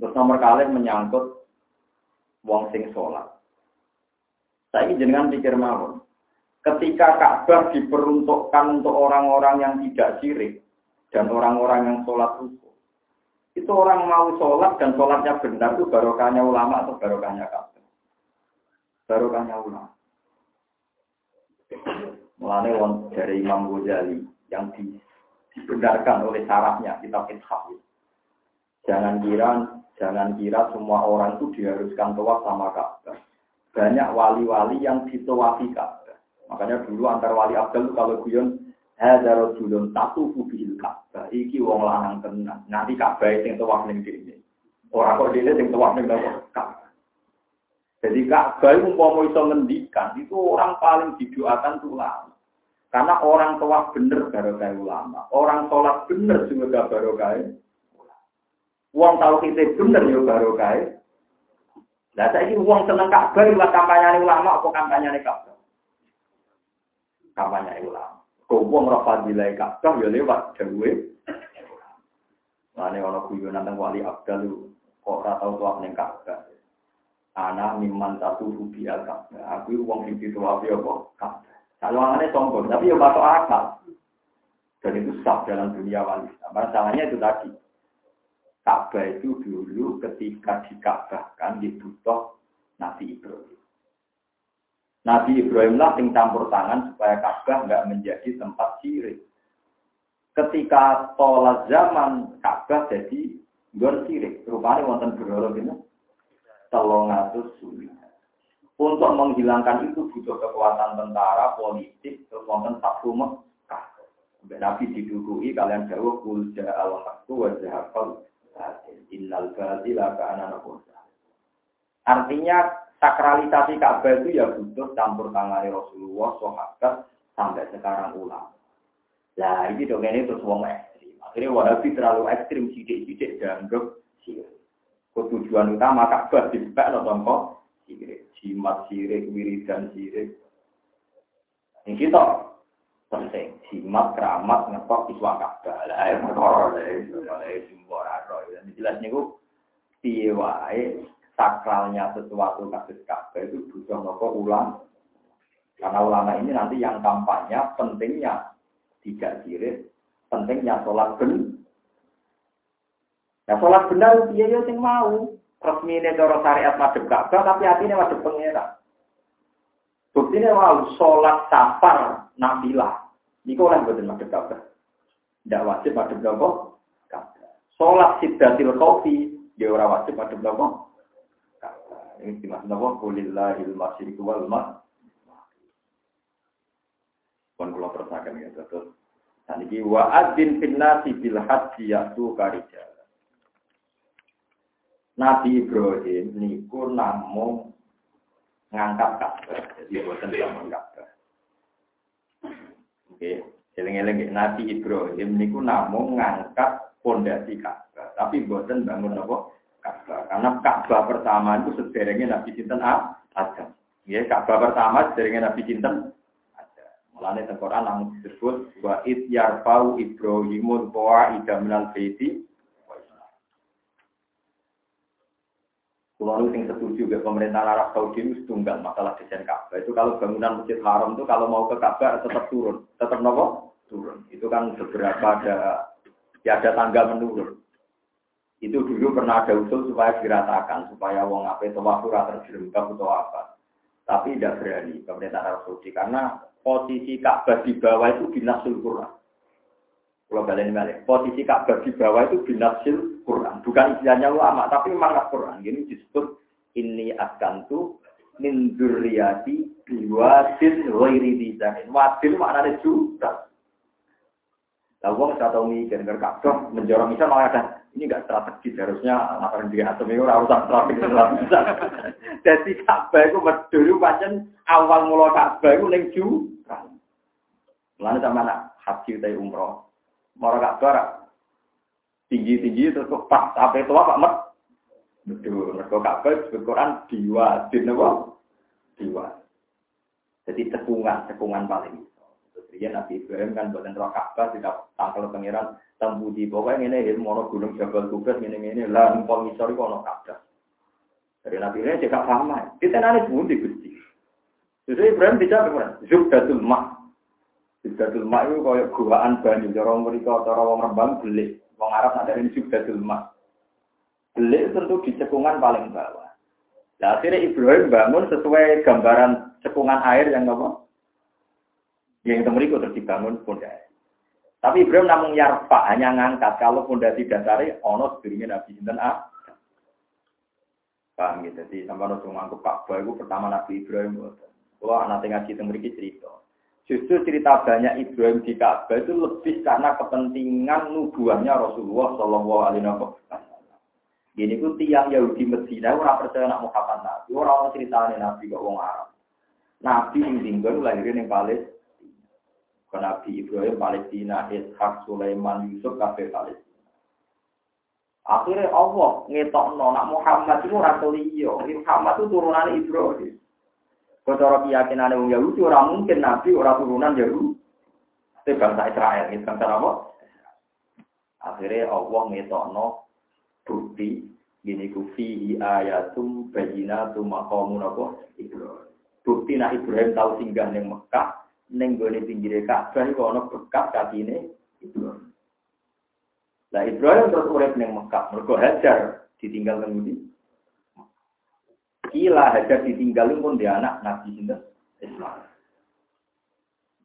Terus nomor kali menyangkut wong sing sholat. Saya jenengan pikir mawon. Ketika Ka'bah diperuntukkan untuk orang-orang yang tidak sirik dan orang-orang yang sholat ruku, itu orang mau sholat dan sholatnya benar itu barokahnya ulama atau barokahnya Ka'bah barokahnya ulama. Mulane won dari Imam Ghazali yang dibenarkan oleh sarafnya kitab Ithaf. Jangan kira jangan kira semua orang itu diharuskan tawaf sama Ka'bah. Banyak wali-wali yang ditawafi Ka'bah. Makanya dulu antar wali Abdul kalau guyon hadza rajulun tatufu bil Ka'bah. Iki wong lanang tenan. Nanti Ka'bah sing tawaf ning dene. Ora kok dene sing tawaf ning Ka'bah. Jadi Ka'bah mau iso ngendikan, itu orang paling didoakan itu ulama. Karena orang tua bener baru kayak ulama. Orang sholat bener juga baru kayak Uang tahu kita bener ya baru saya ini uang seneng Ka'bah lewat kampanye ulama apa kampanye Ka'bah? Kampanye ulama. Kau uang rapat nilai Ka'bah ya lewat. Nah ini orang guyonan tentang wali Abdal kok ratau tuah neng Ka'bah. Anak miman satu rubi al Aku uang yang dituapi apa? Ka'bah. Kalau anaknya sombong, tapi ya masuk akal. Dan itu sah dalam dunia wali. Masalahnya itu tadi. Ka'bah itu dulu ketika dikabahkan dibutuh Nabi Ibrahim. Nabi Ibrahim lah yang campur tangan supaya Ka'bah nggak menjadi tempat sirik. Ketika tolak zaman Ka'bah jadi gon sirik. Rupanya wonten berolo gitu telung atus. Untuk menghilangkan itu butuh kekuatan tentara, politik, terus wonten Mekah. Nabi didukui kalian jauh kul al haqqu wa innal batila kana Artinya sakralisasi Ka'bah itu ya butuh campur tangan Rasulullah, sahabat sampai sekarang ulama. Nah ini dong ini terus wong ekstrim. Akhirnya Wahabi terlalu ekstrim sidik-sidik dianggap sirik. Tujuan utama Ka'bah dibuka no tongko sirik, jimat sirik, wiridan sirik. Ini kita penting, jimat, keramat, ngepok, iswa Ka'bah. Lah, ya perkara lah, semua Ini jelas niku piye wae sakralnya sesuatu kasus Ka'bah itu butuh nopo ulang. Karena ulama ini nanti yang kampanye pentingnya tidak sirik, pentingnya sholat benar. Ya sholat benar dia ya sing mau. Resmi ini cara syariat madhep Ka'bah tapi hatinya madhep pengira. Buktinya mau sholat safar nafilah. Ini kok oleh betul madhep Ka'bah. Tidak wajib madhep nopo. Sholat sidatil kopi dia orang wajib nopo Ka'bah. Ini dimaksud nopo kulillahil masyriku wal maghrib. Pun kula terusaken ya terus. Saniki wa adzin fil nasi bil haji yatu karijal. Nabi Ibrahim niku namung ngangkat Ka'bah. Jadi boten ngangkat Ka'bah. Oke, eling-eling Nabi Ibrahim niku namung ngangkat pondasi Ka'bah, tapi boten bangun apa Ka'bah. Karena Ka'bah pertama itu sederenge Nabi sinten Adam. Ya, Ka'bah pertama sederenge Nabi sinten Adam. Mulane teng Quran namun disebut wa id yarfau Ibrahimun qawaida minal baiti Kalau yang setuju ke pemerintah Arab Saudi itu tunggal masalah desain Ka'bah. Itu kalau bangunan Masjid Haram itu kalau mau ke Ka'bah tetap turun. Tetap nopo? Turun. Itu kan beberapa ada ya ada tangga menurun. Itu dulu pernah ada usul supaya diratakan, supaya wong apa itu waktu terjerembab atau apa. Tapi tidak berani pemerintah Arab Saudi karena posisi Ka'bah di bawah itu binasul Quran. Kalau balik balik, posisi Ka'bah di bawah itu binasil Quran, bukan istilahnya ulama, tapi memang Quran. Ini disebut ini akan tuh min dzurriyyati biwadin ghairi dizanin. Wadin maknanya juga. Lah wong saya tahu mikir dengar Ka'bah menjorong misal malah ada ini enggak strategis harusnya masalah di atom ini ora usah strategi bisa. Jadi Ka'bah itu berdiri pancen awal mula Ka'bah itu ning juga. Mulane sama nak haji utawa umroh Mora Ka'bah tinggi-tinggi terus kok pas sampai tua Pak Mat. Betul, mereka Ka'bah disebut Quran diwadin apa? Diwa. Jadi cekungan, cekungan paling dia Nabi Ibrahim kan buatan roh Ka'bah tidak tangkal pangeran di pokoknya ini ilmu ono gunung Jabal Kubas ini ini lah numpang ngisor itu Ka'bah. Dari Nabi Ibrahim juga paham. Kita nanti pun Gusti. Jadi Ibrahim tidak benar. Zubdatul Mak. Subdatul mak itu kayak guaan banyu. Cara mereka, cara wong rembang belik. Wong Arab ada ini subdatul mak. Belik tentu di cekungan paling bawah. Nah, akhirnya Ibrahim bangun sesuai gambaran cekungan air yang apa? Yang itu mereka terus dibangun pondasi. Tapi Ibrahim namun yarfa hanya ngangkat kalau pondasi dasarnya ono sedurungnya Nabi Sinten A. Paham gitu. Jadi sampai nusung ngangkup Ka'bah itu pertama Nabi Ibrahim. Kalau anak tengah cerita mereka cerita. Justru cerita banyak Ibrahim di Ka'bah itu lebih karena kepentingan nubuahnya Rasulullah Shallallahu Alaihi Wasallam. Ini pun tiang Yahudi Medina orang percaya nak Muhammad Nabi, orang ceritanya Nabi kok wong Arab. Nabi yang tinggal lahirin yang Palestina. Nabi Ibrahim Palestina, Ishak, Sulaiman, Yusuf, kafe Palestina. Akhirnya Allah ngetok nak Muhammad itu orang keliyo. Muhammad itu turunan Ibrahim. Kalau keyakinan orang Yahudi, orang mungkin Nabi, orang turunan Yahudi. Itu bangsa Israel, itu bangsa apa? Akhirnya Allah ngetokno bukti gini ku fihi ayatum bayinatum maqamun apa Ibrahim. Bukti nak Ibrahim tahu singgah ning Mekah, ning gone pinggire Ka'bah iku ana bekas katine Ibrahim. Lah Ibrahim terus urip ning Mekah, mergo Hajar ditinggal nang Kila hajar ditinggalin pun dia anak Nabi Sinten Islam.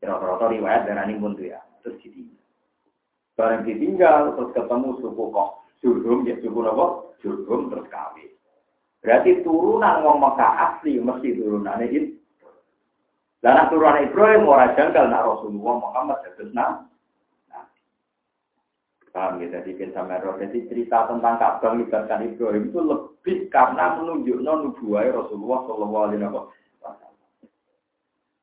Rata-rata riwayat darah ini pun dia terus ditinggal. Barang ditinggal terus ketemu suku kok Jurhum ya suku apa? Jurhum terus kawin. Berarti turunan wong Mekah asli mesti turunan itu. Dan turunan Ibrahim orang janggal nak Rasulullah Muhammad terus nah Paham ya, jadi bin Samero. Jadi cerita tentang Ka'bah melibatkan Ibrahim itu lebih karena menunjukkan nubuah Rasulullah Shallallahu Alaihi Wasallam.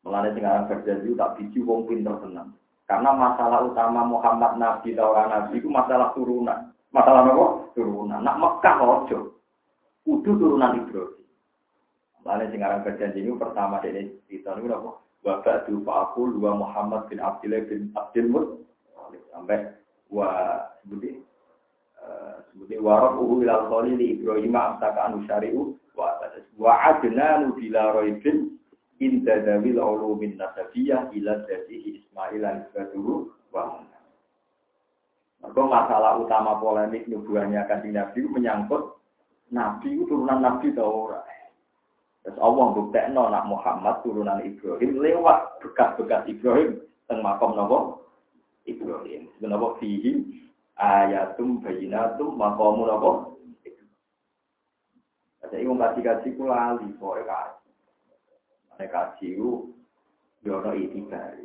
Melani berjanji tak biji wong pinter tenang. Karena masalah utama Muhammad Nabi Taurat Nabi itu masalah turunan. Masalah apa? Turunan. Nak Mekah ojo. kudu turunan Ibrahim. Lalu sing aran berjanji ini pertama dari cerita ini apa? Wa ba'du fa'akul wa Muhammad bin Abdullah bin Abdul Muttalib sampai wa sebuti sebuti warok uhu ilal khalil Ibrahim amsaka anu syari'u wa wa adnanu bila roibin inda dawil ulumin nasabiyah ila dasihi Ismail al-Baduru wa Maka masalah utama polemik nubuahnya kan Nabi menyangkut Nabi itu turunan Nabi atau ora. Terus Allah buktekno nak Muhammad turunan Ibrahim lewat bekas-bekas Ibrahim teng makom nopo Ibrahim. Sebenarnya fihi ayatum bayinatum makomu nopo. Jadi wong kaji-kaji ku lali poe kaji. Nek kaji ku yono itibar.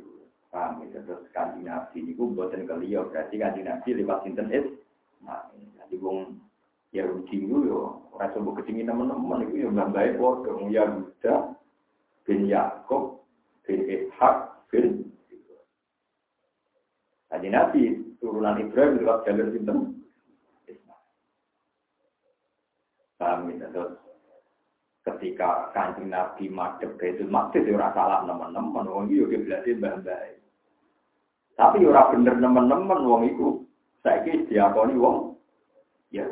Paham ya, terus kanji nabi ini ku buatan keliau, berarti kanji nabi lewat sinten is. Nah, jadi wong ya rugi itu yo orang coba ketinggi teman-teman itu ya baik. Bodoh ya Yuda bin Yakob bin Ishak bin Tadi Nabi turunan Ibrahim lewat jalur sinten Paham ya terus ketika kanjeng Nabi madep itu Maqdis ya ora salah teman-teman. Wong iki yo berarti mbah-mbah tapi ya ora bener teman-teman. Wong iku saiki diakoni wong ya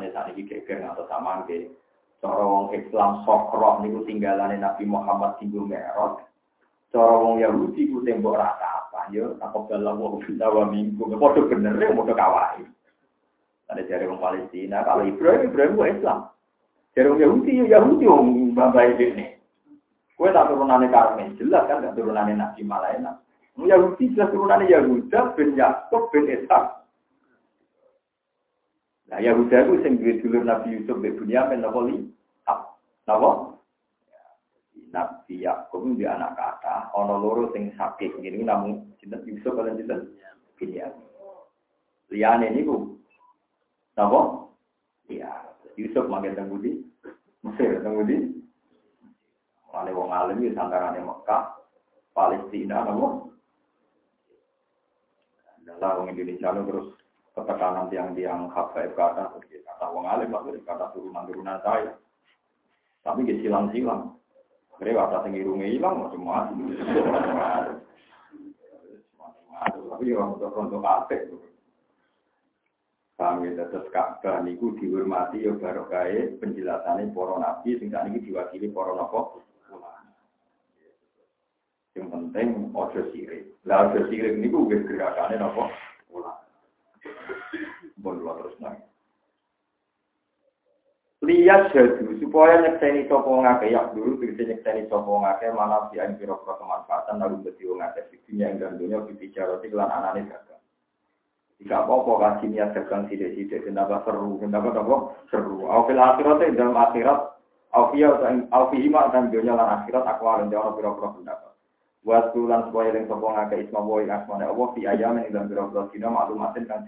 Ane saat ini geger atau sama ke corong Islam sokroh niku tinggalane Nabi Muhammad tinggal merot. Corong Yahudi ku tembok rata apa yo takut dalam wong kita wa minggu. Padha bener ya padha kawai. Ada dari orang Palestina, kalau Ibrahim, Ibrahim itu Islam. Dari orang Yahudi, ya Yahudi orang bapak ini. Kue tak turunannya Karmen, jelas kan tak turunannya Nabi Malayana. Yahudi jelas turunannya Yahuda bin Yakob bin Ishak Nah, Yahuda itu sing duwe dulur Nabi Yusuf mbek Bunyamin napa li? Napa? Nabi Yakub di anak kata, ana loro sing sakit ngene namung sinten Yusuf kalian sinten? Bunyamin. Liyane niku napa? Iya, Yusuf makin teng budi. Mesir teng budi. Ane wong alim iki santarane Mekah, Palestina napa? Dalam Indonesia terus ketekanan tiang-tiang hafaib kata, kata wong alim lah, kata turunan-turunan saya. Tapi dia silang-silang. Mereka kata tinggi rumah hilang, macam-macam. Tapi ya untuk untuk kafe. Kami tetap Ka'bah niku dihormati ya baru kaya penjelasannya para nabi sehingga ini diwakili para nopo Yang penting ojo sirik. Lah ojo sirik niku gerakannya nopo ulama. Bon terus nang. Lihat jadu supaya nyekseni sopo ngake ya dulu bisa nyekseni sopo ngake mana si aing piro pro kemanfaatan lalu beti ngake dunia yang gandunya bicara lan anane dagang. Jika apa-apa kasih niat dagang sidik-sidik kenapa seru, kenapa apa seru. Aufil akhirat dalam akhirat Aufiyah dan Aufihima dan dunia lan akhirat aku alim jawab piro-piro pendapat. Buat tulan supaya yang sopo ngake isma boy asmane Allah fi ayamin dalam piro-piro dina maklumatin kan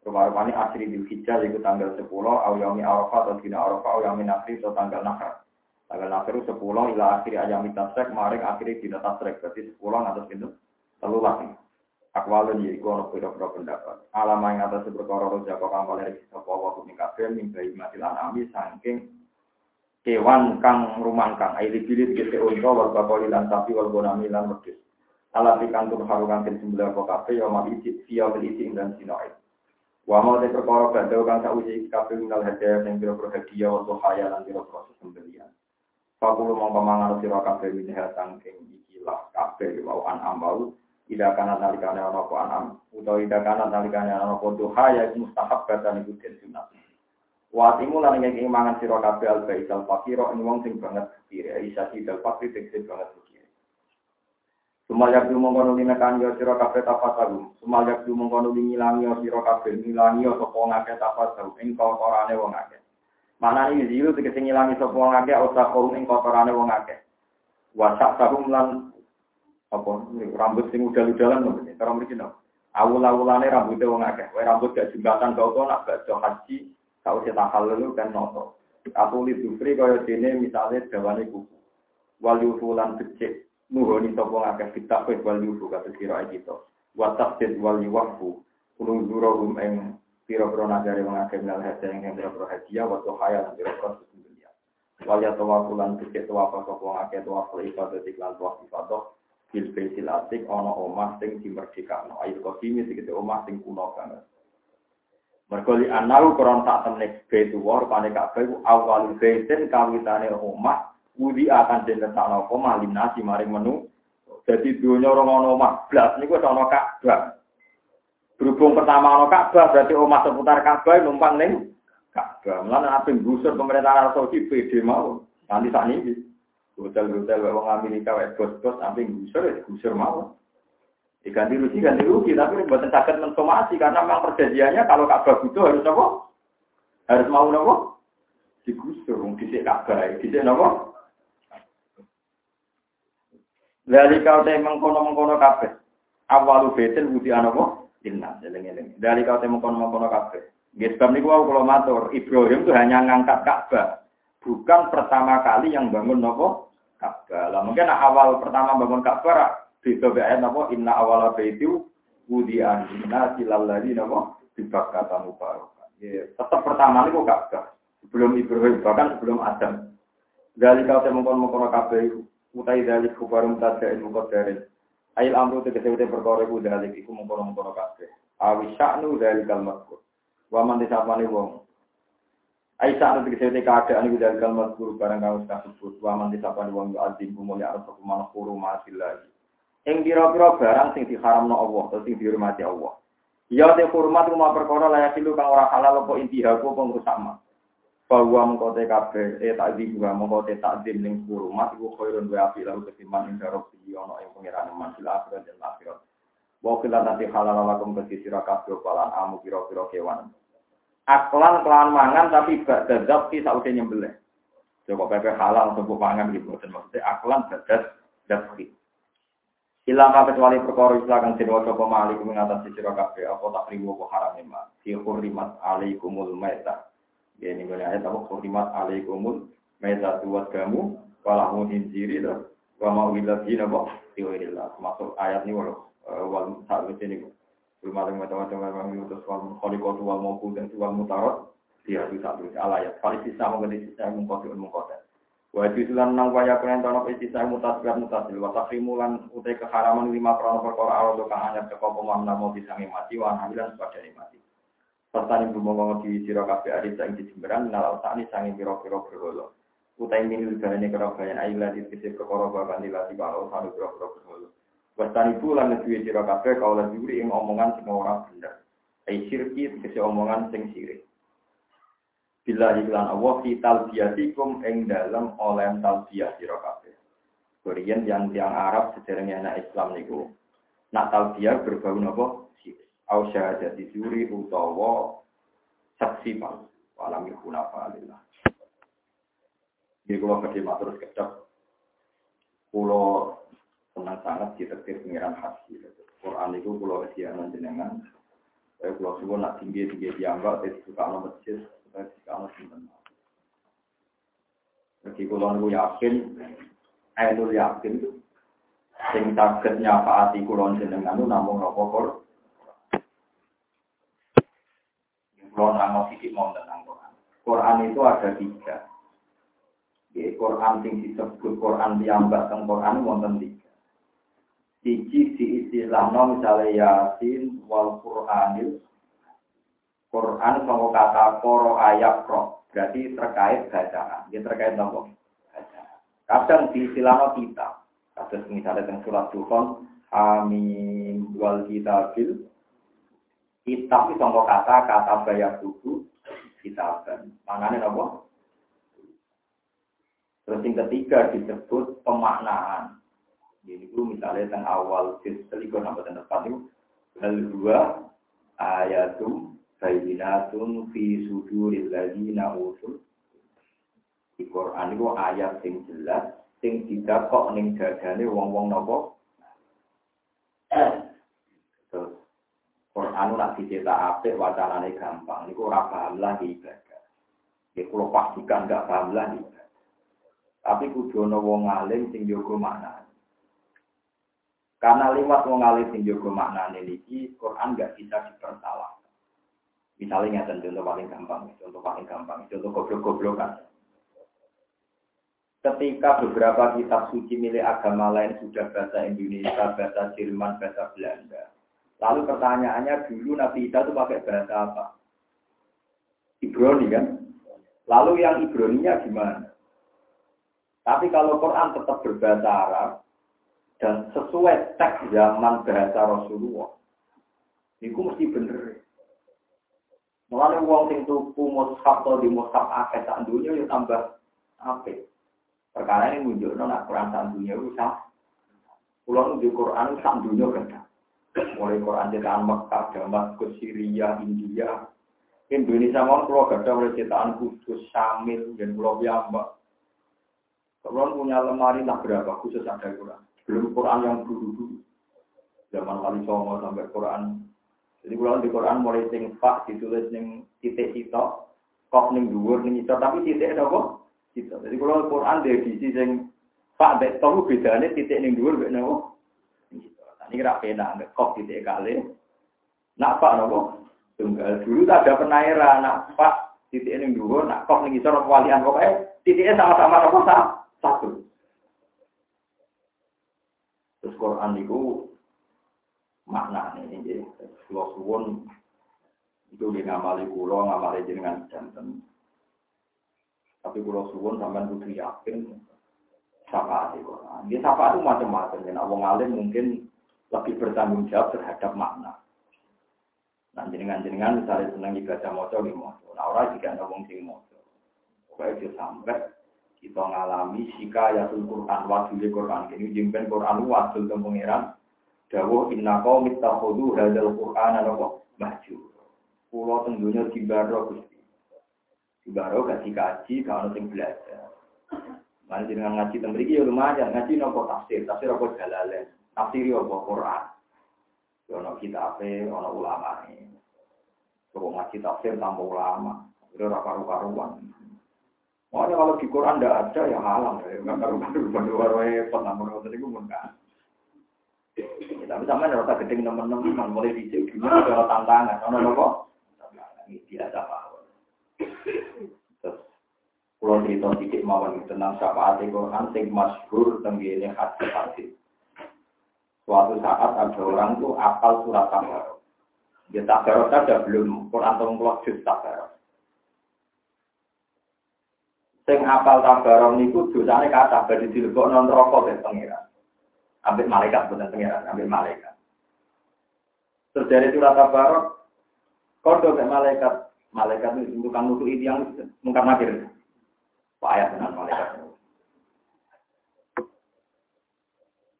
sinten Rupa-rupanya asri di hijjah yaitu tanggal 10, au yaumi arafah atau dina arafah, au yaumi nakri atau tanggal nakar. Tanggal nakri 10 ila akhiri ayami tasrek, maring akhiri dina tasrek. Berarti 10 atas itu telu lagi. Yaitu ono pira-pira pendapat. Alama yang atas berkoro roja kok kampal dari sapa wa kumi kabeh min bayi matil anami saking kewan kang rumangkang aili bilit gese wal bakoli lan wal bonami lan. Alat ikan tur harukan tin sembelah kok kabeh ya mal isi siya isi dan sinoid. Wa mau te perkara badhe kang sakwise kabeh minal hadiah sing pira-pira hadiah wa haya lan pira-pira sembelian. Fakulu mau pamangan sira kabeh minha sangking ikilah kabeh mau an ambau ida kana nalikane ana apa anam utawa ida kana nalikane ana apa duha ya mustahab kata niku den sunat. Wa timu lan ngeki mangan sira kabeh al baisal fakira ing wong sing banget kire isa sidal fakir sing banget Sumayak du mongkono linakan yo sira kabeh tapat sagu. Sumayak du mongkono ngilangi yo sira kabeh ngilangi yo sapa ngake tapat sagu ing kotorane wong akeh. Mana ini zilu tegese ngilangi sapa wong akeh utawa kaum ing kotorane wong akeh. Wasak tahum lan apa rambut sing udal-udalan lho cara mriki no. Awul-awulane rambute wong akeh. Wae rambut gak jembatan kau to nak gak haji kau sing tahallul kan noto. Aku li dufri kaya dene misale dawane kuku. Wal becik nuhoni sapa ngakeh fitafid wal yufu kados kira kita wa tafsid wal yuwafu kulung durahum ing piro-piro nagari mengakai minal hadiah yang piro-piro hadiah waktu hayal dan piro-piro sesungguhnya. Wal ya tawafulan tikit tawafah sopong akeh tawaful ibadah iklan tawaf ibadah bil baitil atik ana omah sing dimerdekakno ayo kodimi tikit omah sing kuno banget. Mergo li anau koron tak temne baitu war pane kabeh awal baitin kawitane omah Wudi akan den letakno omah linasi maring menu. Jadi dunia orang ono omah blas niku wis ana Ka'bah. Berhubung pertama ono Ka'bah berarti omah seputar Ka'bah numpang ning Ka'bah. Mulane ape gusur pemerintah Arab Saudi PD mau. Nanti saat ini hotel-hotel wong Amerika wes bos-bos ape gusur ya gusur mau. Diganti rugi ganti rugi tapi buatan sakit mensomasi karena memang perjanjiannya kalau Ka'bah butuh harus apa? Harus mau apa? Digusur, disik Ka'bah, disik apa? Dari kau teh mengkono-mengkono kabeh. Awalu betel budi anapa? Inna, eling-eling. Dari kau teh mengkono-mengkono kabeh. Nggih sebab niku aku kalau matur, Ibrahim itu hanya ngangkat Ka'bah. Bukan pertama kali yang bangun nopo Ka'bah. Lah mungkin awal pertama bangun Ka'bah beda bae nopo inna awala baitu budi anna silal ladzi nopo dibakata mubarak. Ya, tetap pertama niku Ka'bah. Sebelum Ibrahim bahkan sebelum Adam. Dari kau teh mengkono-mengkono kabeh utai dalik kubarum tada'in muqaddarin ayil amru tegese utai perkara iku dalik iku mengkono-mengkono kabeh. Awi sya'nu dalikal mazkur. Wa man disapane wong. Ai saat tegese utai keadaan iku dalikal mazkur barang kang kasebut. Wa man disapane wong azim kumulya arep kuman hurumatil lagi ing pira-pira barang sing diharamno Allah atau sing dihormati Allah. Ya te hormat rumah perkara layak ilu kang ora halal apa intihaku apa ngrusak bahwa mengkote kabeh eh takdim wa mengkote takdim ning hurumat iku khairun wa api lalu ketimbang ing darok iki ana ing pangeran mansil akhirat dan akhirat. Wa kila nanti halal lakum ke sira kabeh palan amu pira-pira kewan. Aklan kelan mangan tapi dadap ki sausé nyembelih. Coba pepe halal untuk pangan gitu dan maksudnya aklan dadat dapki Ilang kecuali perkara istilah kang den waca pemalik mengatasi sira kabeh apa takrimu apa haram ma fi hurrimat alaikumul maitah Ya ini ayat apa khurimat alaikumul meza tuat kamu walahu hinjiri lah wa mau jina boh tiwirillah masuk ayat ini walau wal saat ini belum ada macam-macam memang itu wal khalikot wal maupun dan wal mutarot dia bisa tulis alayat kali sisa mengenai sisa mengkoti mengkoti Wajib sulan nang waya kenen tono sisa mutasbiat mutasil wa takrimulan utai keharaman lima perang perkara arado kang anyar teko pemanah mau bisa mati wa hamilan sebagai mati Serta bumong di siro kafe adit sang di jemberan nalau tani sangi piro piro berholo. Utai minul galane kero bayan ayu lati kisi perkara bakan dilati kalau sanu piro piro berholo. Wastani bulan ngeduwe siro kafe kau lagi uri ing omongan sing orang bener. Ai sirki kisi omongan sing sirik. Bila iklan Allah fi talbiyatikum ing dalam oleh talbiyah siro kafe. Korean yang tiang Arab sejarahnya anak Islam niku. Nak talbiyah berbau nopo au syahadati juri utawa saksi palsu walam yakuna falillah Ini kalau kerja matur kecap, pulau senang sangat ditetir pengiran hati. Quran itu pulau kesianan jenengan. Saya pulau semua nak tinggi tinggi dianggap, jadi suka anak masjid, supaya suka anak simpen. Jadi kalau aku yakin, Ainul yakin, sing target nyapaati kulon jenengan itu namun nopo Kalau nama sedikit mau tentang Quran. Quran itu ada tiga. Ya, Quran yang disebut Quran yang tentang Quran wonten tiga. Siji di istilah no misalnya Yasin wal Quranil. Quran sama kata koro ayat pro. Berarti terkait bacaan. Dia terkait nopo. Kadang di istilah no kita. Kasus misalnya tentang surat Tuhan. Amin wal kitabil Kitab itu contoh kata, kata bayar buku, kitab. Mana nih apa? Terus yang ketiga disebut pemaknaan. Jadi itu misalnya tentang awal selingkuh sampai tentang depan itu. Kedua, ayatum bayinatun fi suduril ladina usul. Di Quran itu ayat yang jelas, yang tidak kok ning dadane wong-wong nopo Quran nak dicetak apik wacanane gampang. Niku ora paham lagi ibadah. Ya kula pastikan enggak paham lagi. Tapi kudu ana wong alim sing jaga makna. Karena lewat wong alim sing jaga maknane niki Quran enggak bisa dipersalahkan. Misalnya nyata contoh paling gampang, contoh paling gampang, contoh goblok-goblokan. Ketika beberapa kitab suci milik agama lain sudah bahasa Indonesia, bahasa Jerman, bahasa Belanda. Lalu pertanyaannya dulu Nabi Isa itu pakai bahasa apa? Ibrani kan? Lalu yang Ibraninya gimana? Tapi kalau Quran tetap berbahasa Arab dan sesuai teks zaman bahasa Rasulullah, itu mesti bener. Mulane wong sing tuku mushaf atau di mushaf akeh sak dunya ya tambah apik. Perkara ini menunjukkan nak Quran sak dunya itu sah. Kulo di Quran sak dunya kan. Mulai Quran cetakan Mekah, Damaskus, Syria, India, Indonesia mau pulau gada mulai cetakan khusus Samil dan Pulau Biamba. Kalau punya lemari tak berapa khusus ada Quran. Belum Quran yang dulu-dulu. Zaman kali songo sampai Quran jadi kalau di Quran mulai sing pak ditulis ning titik sitok, kok ning dhuwur ning isor tapi titik apa? Sitok. Jadi kalau Quran di edisi sing pak bek tong bedane titik ning dhuwur mek napa? Ini kira pena, kok titik kali. Nak pak napa? Tunggal dulu tak ada penaira, nak pak titik ning dhuwur, nak kok ning isor walian pokoknya titiknya sama-sama apa satu. Terus Quran itu makna ini jadi kalau suwon itu di ngamali kulo ngamali jenengan jantan tapi kulo suwon sampai kudu yakin siapa sih Quran dia siapa itu macam-macam ya wong alim mungkin lebih bertanggung jawab terhadap makna. Nah jenengan-jenengan misalnya senang ibadah moco di moco nah orang jika ada wong sing moco pokoknya dia sampai kita ngalami sika ya Quran wadul Quran. Ini jimpen Quran wadul ke pengiran Dawo inna kau mitahudu hadal Quran apa maju. Pulau tentunya di baro gusti. Di baro kasih kaji kalau sing belajar. Mana dengan ngaji tembri ya lumayan. Ngaji nopo tafsir? Tafsir apa jalalen tafsir apa Quran. Ono kitabe ono ulama. Kalau ngaji tafsir tambah ulama. Itu karu-karuan. Makanya kalau di Quran tidak ada ya halang. Ya, karu-karuan. Baru repot. Namun itu mungkin tapi sama ada rasa gede teman-teman mulai di sini gimana ada tantangan, ono nopo biasa pak. Terus pulau cerita sedikit mawon tentang syafaat Quran sing masyhur tenggine hadis hadis. Suatu saat ada orang tuh apal surat Tabarok. Dia Tabarok saja belum Quran tolong keluar juz Tabarok. Sing apal Tabarok niku dosane kata badhe dilebokno neraka ben pengiran. Ambil malaikat bukan pengiran, ambil malaikat. Terus dari surat Tabarok, kodo ke malaikat, malaikat itu bukan nutu ini yang mungkar nakir. Pak ayat dengan malaikat.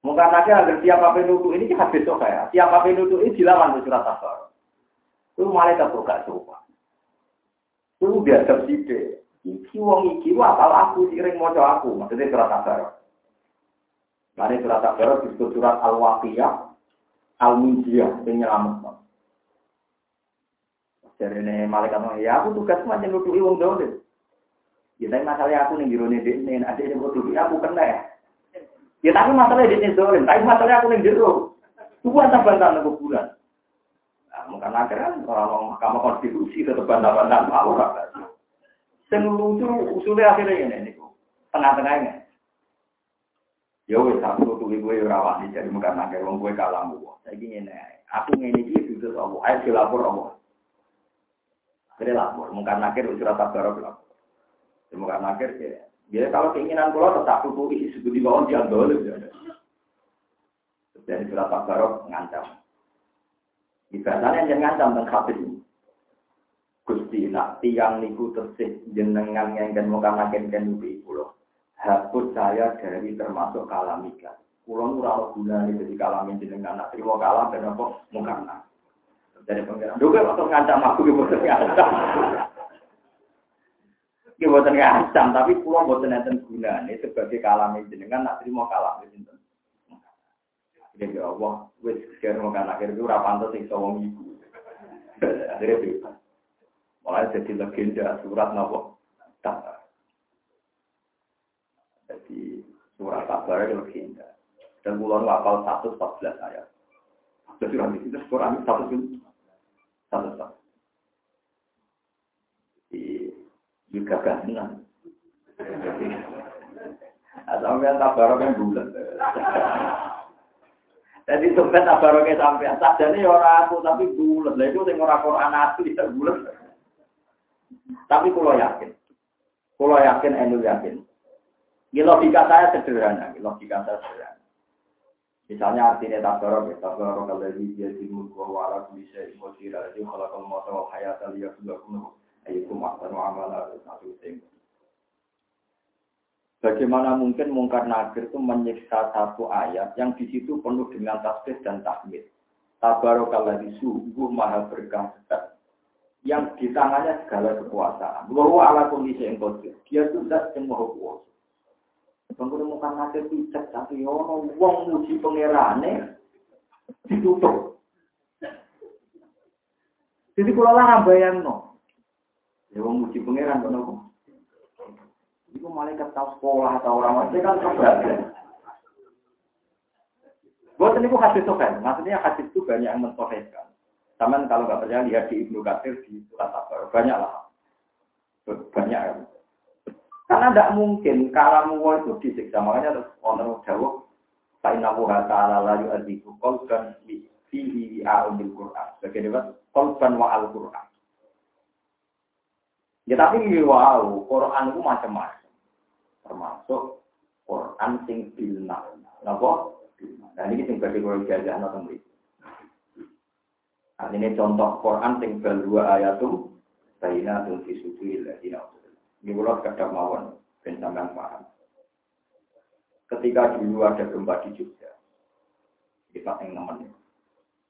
Mungkar nakir agar siapa penutu ini habis besok ya. Siapa penutu ini dilawan di surat Tabarok. Itu tuh gak coba. Itu biasa sih Iki wong iki apal aku sering moco aku, maksudnya surat Tabarok. Mari surat Al-Baqarah disebut surat Al-Waqiyah, Al-Mujiyah, yang nyelamat. Jadi ini malaikat ya aku tugas macam nutupi wong dolim. Ya tapi masalahnya aku nih jirone ini, ada yang nutupi aku kena ya. Ya tapi masalahnya dia dolim, tapi masalahnya aku nih jero. Tuhan tak bantah nego bulan. Nah, mungkin akhirnya orang Mahkamah Konstitusi tetap bantah-bantah mau kan. Yang lucu usulnya akhirnya ini, tengah-tengahnya. Ya wis aku tuh gue ora wani jadi muka nake wong gue kalah mu. Saiki ngene Aku ngene iki dudu apa? Ayo dilapor apa? Akhirnya lapor, muka nakir surat tabarok lapor. Ya, muka nakir ya. Kalau keinginan pulau tetap tutup isi sebut di bawah dia boleh. Dari surat tabarok ngancam. Ibadahnya yang ngancam hadis ini. Gusti nak tiang niku tersih jenengan yang kan muka kan nubi pulau hapus saya dari termasuk kalamika. Kulon ora ono gunane jadi kalamin jenengan nak trimo kalam ben apa mungkarna. Dari pengiran. Duga waktu ngancam aku boten ngancam. Ki boten ngancam tapi kula boten enten gunane sebagai kalamin jenengan nak trimo kalam. Jadi ya Allah, wis kira mau akhir itu ora pantes iso wong iku. Akhirnya bebas. Mulai jadi legenda surat nopo. Jadi surat yang lebih indah. Dan bulan wakal 114 ayat. Jadi orang itu satu satu satu. Juga gak senang. Tabarok yang bulat. Jadi sampai tabarok yang sampai sajane ya ora aku tapi bulat. Lah itu sing ora Quran asli tak bulat. Tapi kalau yakin, kalau yakin, enu yakin. Ini logika saya sederhana, logika saya sederhana. Misalnya artinya tabarok ya, tabarok kalau dia dimulku wa ala kulli syai'in qadir. Alladzi khalaqal mauta wal hayata liyabluwakum ayyukum ahsanu amala. Satu Bagaimana mungkin mungkar nakir itu menyiksa satu ayat yang di situ penuh dengan tasbih dan tahmid. Tabarakalladzi sungguh maha berkah yang di tangannya segala kekuasaan. Bahwa ala kondisi yang kodir. Dia sudah semua kuasa. Bangkune muka nakir picek tapi ono wong muji pangerane ditutup. Jadi kalau lah bayang no, ya wong muji pangeran kenapa? Itu malaikat tahu sekolah atau orang masih kan kebahagiaan. Buat ini itu kan, maksudnya hadis itu banyak yang mensoheskan. Taman kalau nggak percaya lihat di Ibnu Katsir di surat Tabar, banyak lah, banyak. Karena tidak mungkin kalamu itu disiksa, makanya terus orang jawab, Fa'inahu ta'ala la yu'adzibu qalban fihi a'udil Qur'an. Bagaimana? Qalban wa al-Qur'an. Ya tapi wow, Quran itu macam-macam termasuk Quran sing bilna. Napa? Nah ini sing bagi kalau jajah nonton mriki. Nah, contoh Quran sing dua ayatum baina tun fi suduril ladina Ini kalau kadang mawon ben paham. Ketika dulu ada gempa di Jogja, Pak yang namanya.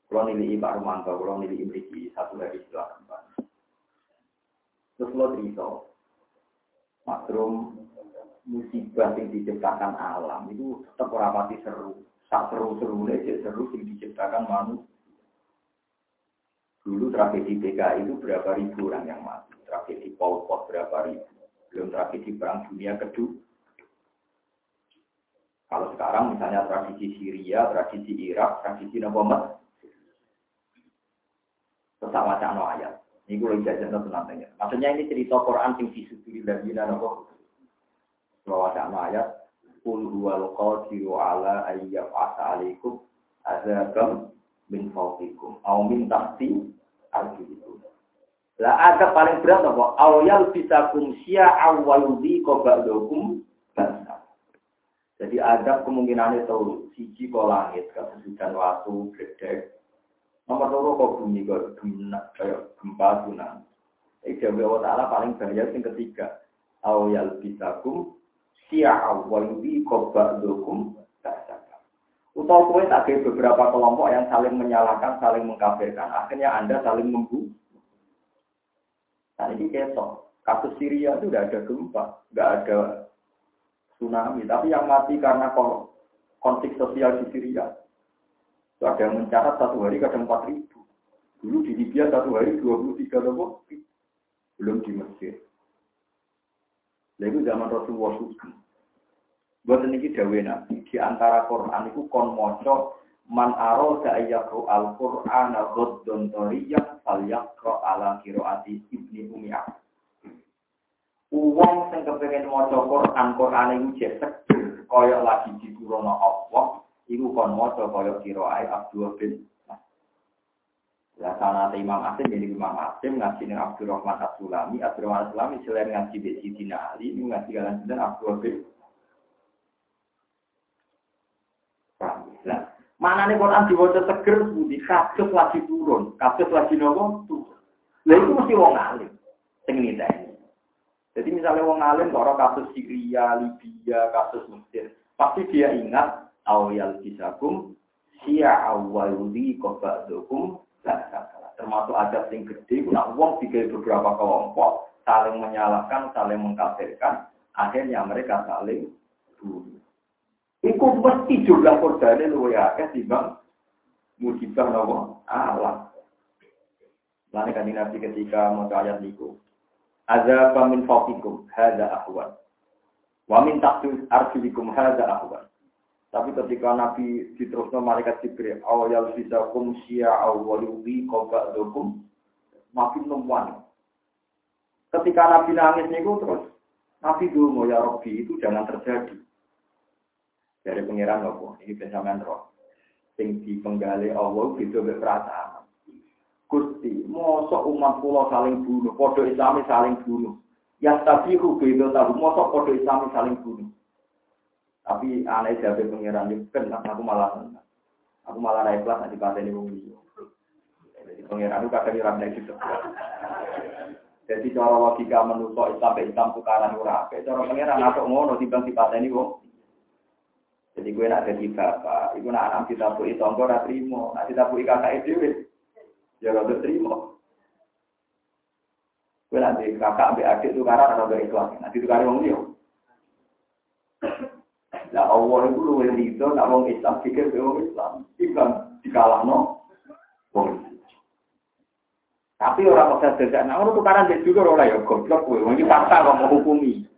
Kalau nilai Pak Romanto, kalau nilai Imriki satu hari setelah. Terus lo cerita, Makrum musibah yang diciptakan alam itu tetap rapati seru. Tak seru-seru aja seru yang diciptakan manusia. Dulu tragedi PKI itu berapa ribu orang yang mati. Tragedi Pol Pot berapa ribu. Belum tragedi Perang Dunia Kedua. Kalau sekarang misalnya tradisi Syria, tradisi Irak, tradisi Nabamat, tetap macam ayat. Ini gue jajan nantinya. Maksudnya ini cerita Quran yang disuduri dari Nabamat. Mewacana ayat Kul huwal qadiru ala ayyaf asa alaikum azabam min fawqikum au min tahti arjulikum. Lah ada paling berat apa? Awyal bisa kumsia awaludhi koba'dokum basa. Jadi ada kemungkinan itu siji kok langit, kesusudan waktu, gede. Nomor loro kok bumi kok kayak gempa tsunami. Iki Allah Ta'ala paling bahaya yang ketiga. Awyal bisa kum siya wa yudi qaba'dukum Utau kue tak ada beberapa kelompok yang saling menyalahkan, saling mengkafirkan. Akhirnya Anda saling membunuh. Nah ini kesok. Kasus Syria itu tidak ada gempa, nggak ada tsunami. Tapi yang mati karena konflik sosial di Syria. Itu ada yang mencatat satu hari kadang empat ribu. Dulu di Libya satu hari dua puluh tiga ribu. Belum di Mesir. Lalu zaman Rasulullah SAW. Buat ini dawe nabi di antara Quran itu kon moco man aro ayakru al Quran ghaddun toriyah fal yakro ala kiroati ibni umiyah. Uang sing kepengen maca Quran Quran iku jek seger kaya lagi diturunno Allah iku kon maca kaya kiroai Abdul bin Ya sana Imam Asim jadi Imam Asim ngaji dengan Abdurrahman As-Sulami, Abdurrahman As-Sulami selain ngaji di Sidina Ali, ini ngaji kalian dengan Abdul bin Nah, mana nih Quran diwajah seger, budi kasus lagi turun, kasus lagi nopo? Turun. Lah itu mesti wong alim, sing ini. Jadi misalnya wong alim kalau kasus Syria, Libya, kasus Mesir, pasti dia ingat awal kisakum sia awaludi kobadukum termasuk ada sing gede, nak wong tiga beberapa kelompok saling menyalahkan, saling mengkafirkan, akhirnya mereka saling bunuh. Iku mesti jumlah korbannya luwe akeh timbang musibah nopo alam. Lalu kan nabi ketika mau ayat niku. Ada pamin fauqikum hada ahwan. Wa min tahtu arjulikum hada ahwan. Tapi ketika Nabi diterusno malaikat Jibril, awal bisa kum sia awal yuwi dokum, makin nemuan. Ketika Nabi nangis niku terus Nabi dulu ya Robi itu jangan terjadi. Dari pengiran nopo, ini pensamaan roh. Sing di penggali Allah gitu perasaan. Gusti, mosok umat pulau saling bunuh, podo Islami saling bunuh. Yang tadi itu tahu, mosok podo Islami saling bunuh. Tapi aneh jadi pengiran itu kan aku malah aku malah naik kelas nanti pada ini Jadi pengiran itu kadang nyerang dari situ. Jadi cara logika menusuk Islam ke Islam tukaran ora Cara pengiran atau ngono timbang dipateni wong. Jadi gue nak jadi bapak, ibu nak anak kita bu itu enggak ora trimo, nak kita bu kakak itu ya ora terima. Gue nanti kakak adik tukaran gak ikhlas, nanti tukaran wong dia. Nah Allah itu lu itu, nak wong Islam pikir ke wong Islam, timbang dikalah no. Tapi orang bisa jajak, nah orang tukaran dia juga orang ya goblok gue, ini fakta kok mau hukumi.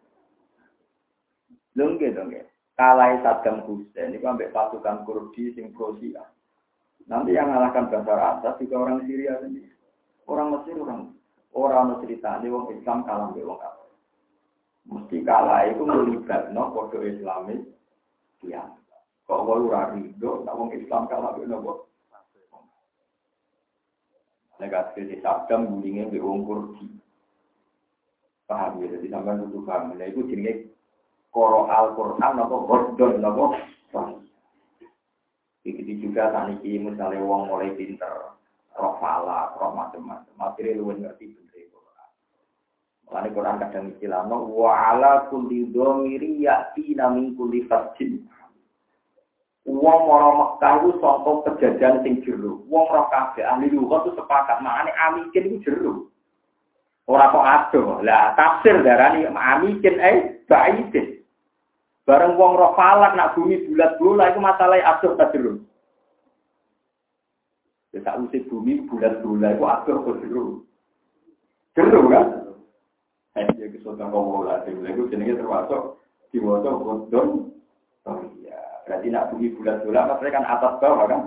Nggih to nggih. Kalai Saddam Hussein itu ambek pasukan Kurdi sing pro Nanti yang mengalahkan Bashar Assad juga orang Syria sendiri. Orang Mesir orang orang mau cerita ini wong Islam kalah mbek wong. Mesti kalah itu melibat no kode Islamis ya. Kok wae ora rido, wong Islam kalah mbek nopo? negatif di sabdam gulingnya di wong kurdi. Paham ya, jadi sampai itu paham. Nah itu jenis koro al Quran nopo gordon nopo. Begitu juga tadi misalnya wong mulai pinter, roh falak, roh macam-macam, materi lu ngerti bener. Mulane Quran kadang istilah no wa ala kulli dhamiri ya'ti min kulli fajin. Wong ora Mekah iku saka kejadian sing jero. Wong ora kabeh ahli lughat itu sepakat makane amikin iku jero. Ora kok ado. Lah tafsir darani amikin eh baidin. Bareng wong roh falak nak bumi bulat bola iku masalah ado ta jero. Ya usih bumi bulat bola iku ado kok jero. Jero kan? Ya kesotan kok bola, itu jenenge termasuk diwaca kodon. Oh iya. Berarti nak bumi bulat-bulat, maksudnya kan atas bawah kan?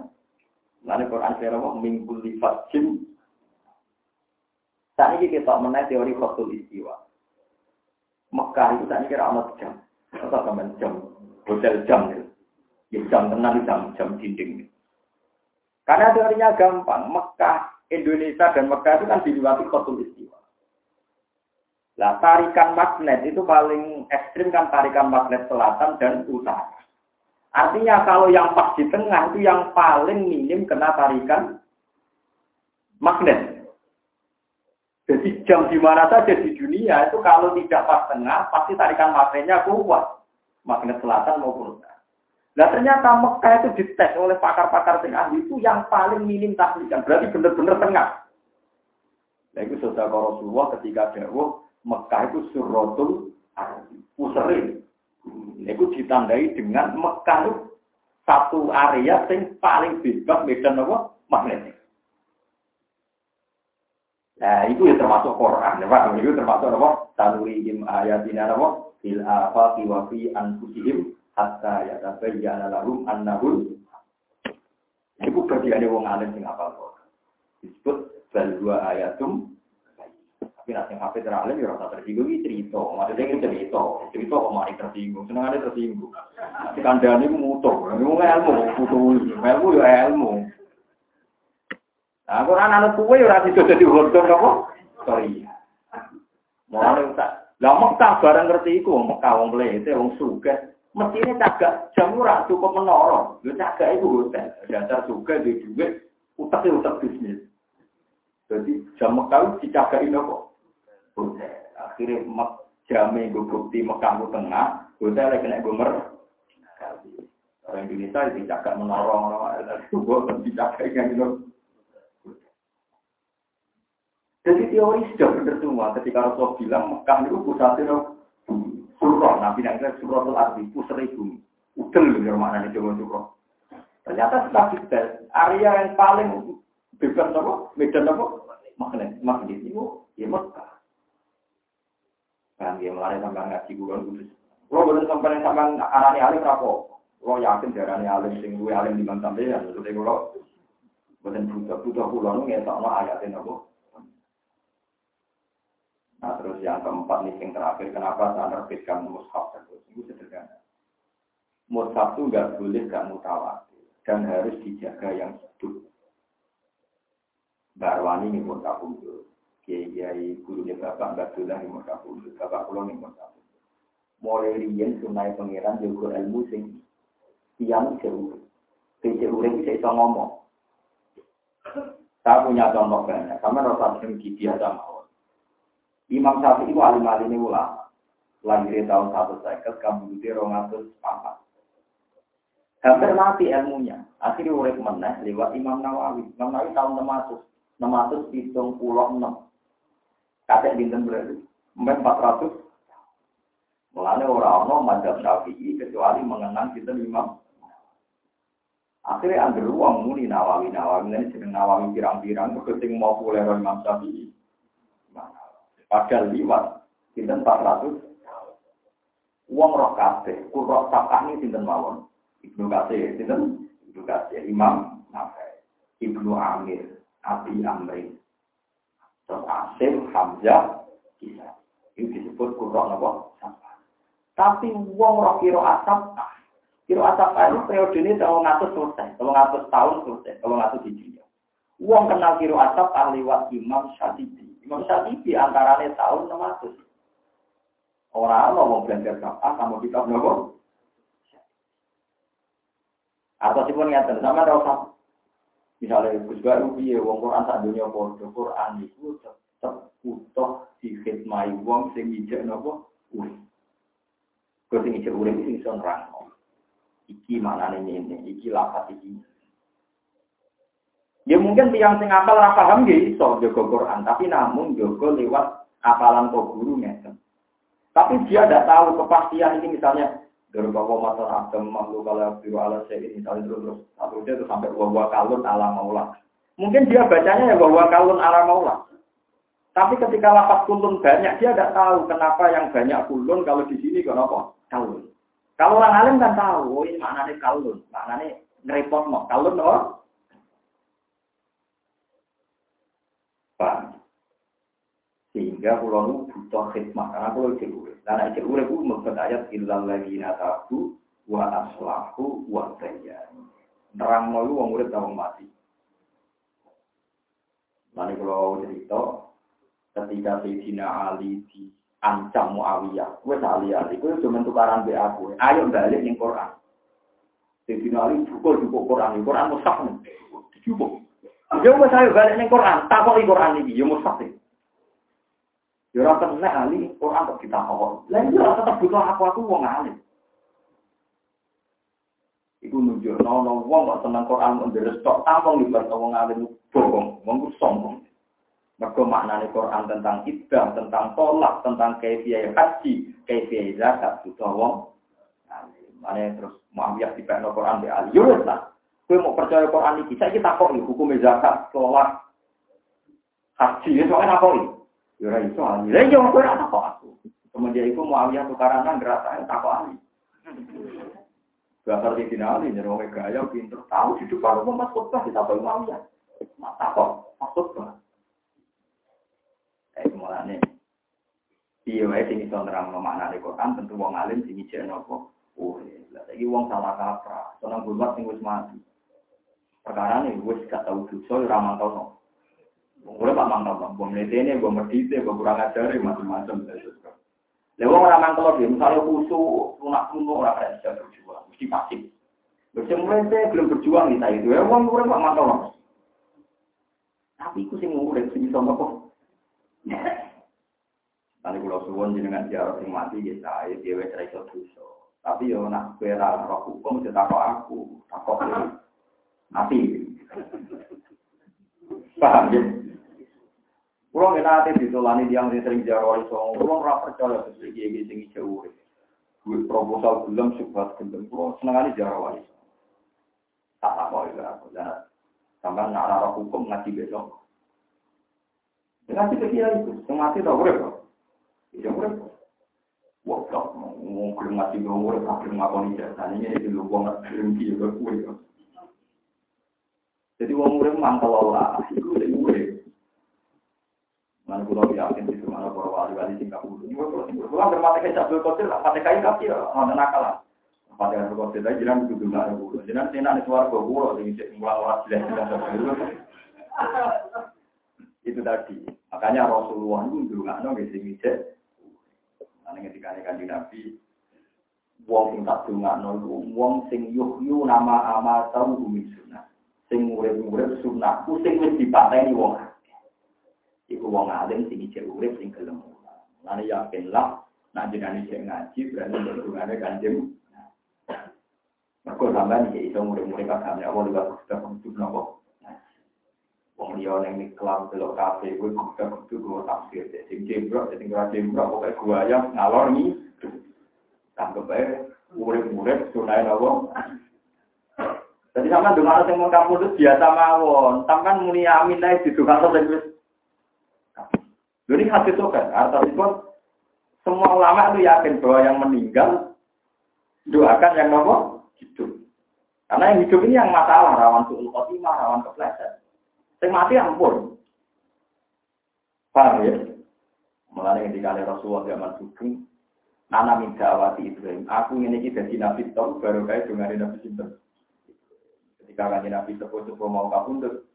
Lalu Quran saya mau minggu lifat jim. Saat ini kita mengenai teori khotul istiwa. Mekah itu saat ini kira amat jam. Atau teman jam. Hotel jam. Ya, jam tenang, jam, jam dinding. Karena teorinya gampang. Mekah, Indonesia dan Mekah itu kan diluati khotul istiwa. Nah, tarikan magnet itu paling ekstrim kan tarikan magnet selatan dan utara. Artinya kalau yang pas di tengah itu yang paling minim kena tarikan magnet. Jadi jam di mana saja di dunia itu kalau tidak pas tengah pasti tarikan magnetnya kuat. Magnet selatan maupun utara. Nah ternyata Mekah itu dites oleh pakar-pakar sing ahli itu yang paling minim tahlikan. Berarti benar-benar tengah. Nah itu saudara Rasulullah ketika dawuh Mekah itu surrotul ardi. Usri. Itu ditandai dengan Mekah satu area yang paling bebas medan apa? Magnetik. Nah, itu ya termasuk Quran, ya Pak. Itu termasuk apa? Tanurihim ayatina apa? Fil afaqi wa fi anfusihim hatta yatabayyana lahum annahul Itu bagian wong alim sing apal Quran. Disebut bal dua ayatum tapi nanti HP teralim ya rasa tersinggung ini cerita. Maksudnya ini cerita. Cerita kok mari tersinggung. Senang ada tersinggung. Tapi kandang ini mutu. Ini ilmu. Mutu. Ilmu ya ilmu. Nah, Quran anak kue ya rasa jadi hodon apa? Sorry. Mau tak. Lah Mekah barang ngerti iku Mekah wong itu wong suka. Mestine cagak jam ora cukup menoro. Yo cagak iku hotel. Dasar suka di duit utak utak bisnis. Jadi jam Mekah dicagakin apa? Hotel. Akhirnya jame gue bukti Mekah gue tengah, hotel lagi kena gue. Orang Indonesia itu cakap menorong, gue kan dicakap yang itu. Jadi teori sudah benar semua ketika Rasul bilang Mekah itu pusatnya surah, Nabi Nabi surah itu arti pusat bumi. Udel ya mana nih coba surah. Ternyata setelah kita area yang paling bebas apa, medan apa, magnet, magnet itu ya Mekah. Kan dia mulai sampai ngaji gue kudus. Kalau bener sampai sampai arani alim rapo. Kalau yakin darani alim sing gue alim di mana sampai ya. Jadi kalau bener butuh butuh pulau nggak tahu ayatnya nopo. Nah terus yang keempat nih yang terakhir, kenapa saya terbitkan mushaf terus? Itu sederhana. Mushaf itu nggak boleh nggak mutawatir dan harus dijaga yang hidup. Barwani ini mushaf itu. Kiai gurunya bapak Abdullah ini mushaf itu. Bapak ini mushaf itu. Mulai rian sunai pangeran juga ilmu sing tiang seru. Tidak urip bisa iso ngomong. Saya punya contoh banyak. Sama rasa dengki biasa mau. Imam Syafi'i itu alim alim ini ulama. Lahir tahun satu seket, kamu di rongatus papat. Hampir mati ilmunya. Akhirnya urip meneh lewat Imam Nawawi. Imam Nawawi tahun 600. 600 hitung pulau 6. Kakek binten berarti. Empat ratus. Mulanya orang-orang madhab Syafi'i kecuali mengenang kita Imam Akhirnya ambil uang muni nawawi nawawi ini sedang nawawi pirang-pirang keting mau boleh Imam Syafi'i. Padahal liwat sinten 400 uang roh kabeh, kurok sakah ini sinten mawon. Ibnu Katsir sinten Ibnu Katsir Imam Nafi, Ibnu Amir, Abi Amri. Asim, Hamzah, Kisah. Ini disebut kurok napa? Tapi uang roh kiro asap Kiro asap itu periode ini kalau ngatur selesai, kalau ngatur tahun selesai, kalau ngatur hijriah. Uang kenal kiro asap ahli wat Imam Syatibi. Imam Syatibi antaranya tahun 600. Orang Allah mau belajar apa kamu kita nopo. Atau sih pun ngeten sama rasa. Misalnya Gus Baru piye wong Quran sak dunia padha Quran itu tetep utuh dikhidmati wong sing ijek nopo urip. Kau sing ijek urip sing iso nerangno. Iki mana nih ini, iki lapat iki. Ya mungkin tiang sing apal ora paham nggih iso jaga Quran, tapi namun jaga lewat apalan kok guru ngeten. Tapi dia tidak tahu kepastian ini misalnya dari bahwa mata agam mamlu kalau biru ala ini misalnya terus terus satu terus sampai bahwa kalun ala maula. Mungkin dia bacanya ya bahwa kalun ala maula. Tapi ketika lapat kulun banyak dia tidak tahu kenapa yang banyak kulun kalau di sini kenapa kalun. Kalau orang alim kan tahu, oh ini maknanya kalun, maknanya ngerepot mau kalun oh. Paham? Sehingga pulau butuh khidmat, karena pulau cek urip. Karena cek urip itu maksud ayat illal lagi natabu wa aslahu wa tayyani. Terang mau wong urip wong mati. Lalu kalau cerita, ketika Sayyidina Ali di ancam Muawiyah. Wes ali ali, kowe cuma tukaran be aku. Ayo balik ning Quran. Jadi ali cukup cukup Quran, Quran mushaf nih. Cukup. Ya wes ayo balik ning Quran, takoki Quran iki, ya mushaf nih. Ya ora kena ali Quran kok kita kok. Lah iya tetep butuh aku aku wong alim. Iku nunjuk nono wong kok seneng Quran menderes tok tampung libat wong alim bohong, wong sombong. Maknanya Quran tentang ibadah, tentang tolak, tentang kefiah haji, kefiah zakat, butuh wong. Mana terus Muawiyah di Pekno Quran di Ali. Yurus lah. Kue mau percaya Quran ini, saya kita kok hukum zakat, tolak, haji, ya soalnya apa ini? Yura itu Ali. Lain jangan kue apa kok aku. Kemudian itu Muawiyah tukaran gerakan tak kok Ali. Bahasa di Ali, nyerong gaya, pinter, tahu di depan umat khutbah, kita Muawiyah. Mata kok, maksud Eh mulane iya wae sing iso nerangno maknane Quran tentu wong alim sing ijek napa. Oh, lah saiki wong salah kaprah, seneng gulmat sing wis mati. Perkara ini wis gak tau dosa ora mantau. Wong ora pak mantau, bom letene, bom medite, bom kurang ajar macam-macam. Lha wong ora mantau dia, misalnya kusu, lunak kuno ora bisa berjuang, mesti pasif. Bisa saya belum berjuang kita itu, ya wong ora pak mantau. Tapi urip sing iso nopo Nanti kalau suwon jenengan jarang sing mati ya saya dia wes iso dosa. Tapi yo nak kowe roh hukum ya takok aku, takok mati. Paham ya? Kulo nek ate ditolani tiang sing sering jaro iso, kulo ora percaya sing iki sing. Gue proposal belum sebuah gelem kulo senengane jaro wae. Tak apa ya aku. Sampai nak roh hukum ngaji besok. Ngaji ke itu, yang mati tak urip kok. Ya urip. Wah, tak mau kelem ngaji ke urip, tak kelem ngakoni jasanya itu lu wong kelem kiai ke kue kok. Jadi wong urip Allah, itu udah urip. Mana pulau yakin di mana para wali-wali sing kabur. Ini pulau sing pulau bermata kecap dua kotil lah, mata kain kaki lah, ada nakalan. Mata kain kotil lagi jiran juga ada pulau. Jiran sih nanti suara pulau, sing cek mulai orang jelas jelas Itu tadi. Makanya Rasulullah itu juga nggak sing cek. Nanti ketika kanji Nabi, wong sing tak dungakno iku wong sing yuhyu nama ama tau min sunah. Sing urip-urip sunah, ku sing wis dipateni wong Iku wong alim sing ijek urip sing gelem. Lan yakin lah nak jenenge sing ngaji berarti hubungane kanjeng. Mergo sampean iki iso murid-murid kagame apa liwat kita kudu nopo. Wong liya ning iklan delok kuwi kudu kudu go tafsir sing jembrok sing ora jembrok gua yang ngalor ni. Tanggep ae murid-murid sunai nopo. Jadi sama dengan orang yang mau kamu biasa mawon, sampai muni amin aja di tukang sing jadi hadis itu kan, artinya semua ulama itu yakin bahwa yang meninggal doakan yang nopo hidup. Karena yang hidup ini yang masalah, rawan suul khotimah, rawan kepleset. Yang mati ampun. Paham ya? Mulai ketika Rasulullah zaman sugeng, Nana minta awati Ibrahim. Aku ini kita di Nabi Tom, baru kayak dengar Nabi Sinten. Ketika kan Nabi Tepo-tepo mau kapundut,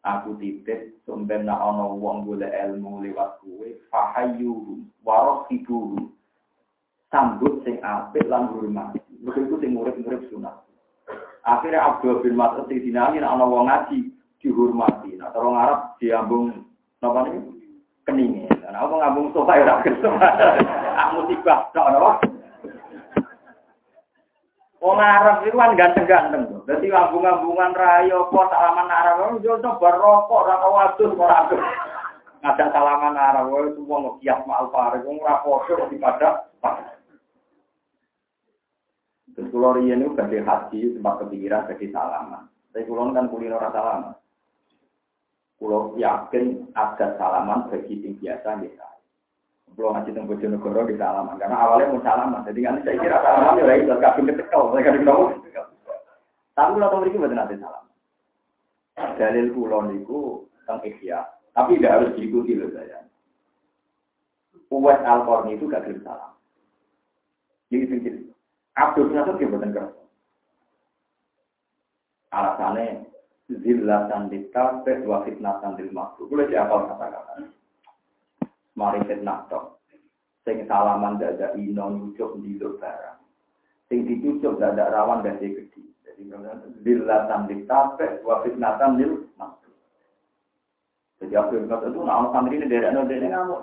aku titip sumben nak ana wong golek ilmu lewat kuwe fahayyuhum warasibuhum sambut sing apik lan hormat. Begitu sing murid-murid sunah. Akhirnya Abdul bin Mas'ud sing dinali ana wong ngaji dihormati. Nah terus Arab diambung napa niku? Keninge. Nah apa ngambung sofa ya ora ah musibah tok Wong Arab itu kan ganteng-ganteng. Jadi ngambung-ngambungan rayo kok salaman Arab yo coba rokok ora tau adus. Ngajak salaman Arab wae semua ngekias mal pare wong ora podo pada Terus kalau riyen itu badhe haji tempat kepikiran badhe salaman. Tapi kulo kan kulino ora salaman. Kulo yakin ada salaman bagi yang biasa gitu. Kalau ngaji tentang Bojonegoro di salaman, karena awalnya mau salaman, jadi kan saya kira salaman ya itu kabin ketekal, saya kan tahu. Tapi kalau tahu buat nanti salam. Dalil kulon itu tentang ikhya, tapi tidak harus diikuti loh saya. Uwes al itu gak kirim salam. Jadi sedikit. Abdul Nasir kebetulan keras. Alasannya kafe, wa fitnatan di makhluk. Boleh siapa kata-kata. Mari fitnah tok. Sing salaman dada ino nyucuk di barang. Sing dicucuk dada rawan dan gede. Jadi dilatan di tape, wa fitnatan lil maktu. Jadi aku yang itu, nah santri ini dari anu dari ngamuk.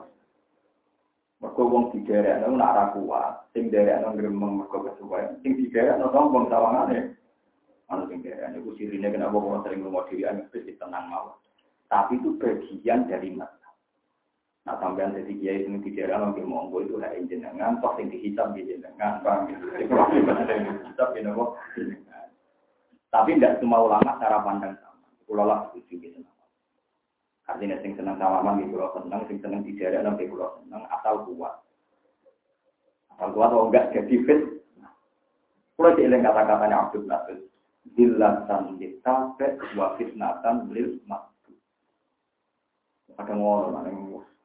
Mereka wong di daerah anu nak rakuat, sing daerah anu gremeng mereka kesuwen, sing di daerah anu sombong sawangane. Anu sing daerah anu sirine kenapa orang sering rumah diri anu tenang mau. Tapi itu bagian dari mas. Nah sampean jadi kiai ini di daerah nanti monggo itu hak jenengan, toh yang dihisap di jenengan, bang. Dihisap di nopo. Tapi tidak semua ulama cara pandang sama. Pulau lah setuju gitu. Artinya sing senang salaman di pulau senang, sing senang di daerah nanti pulau senang, asal kuat. Asal kuat atau enggak jadi fit. Pulau dieling kata-katanya Abdul Nasir. Dilatan ditape wa fitnatan lil. Ada ngono, ada ngono.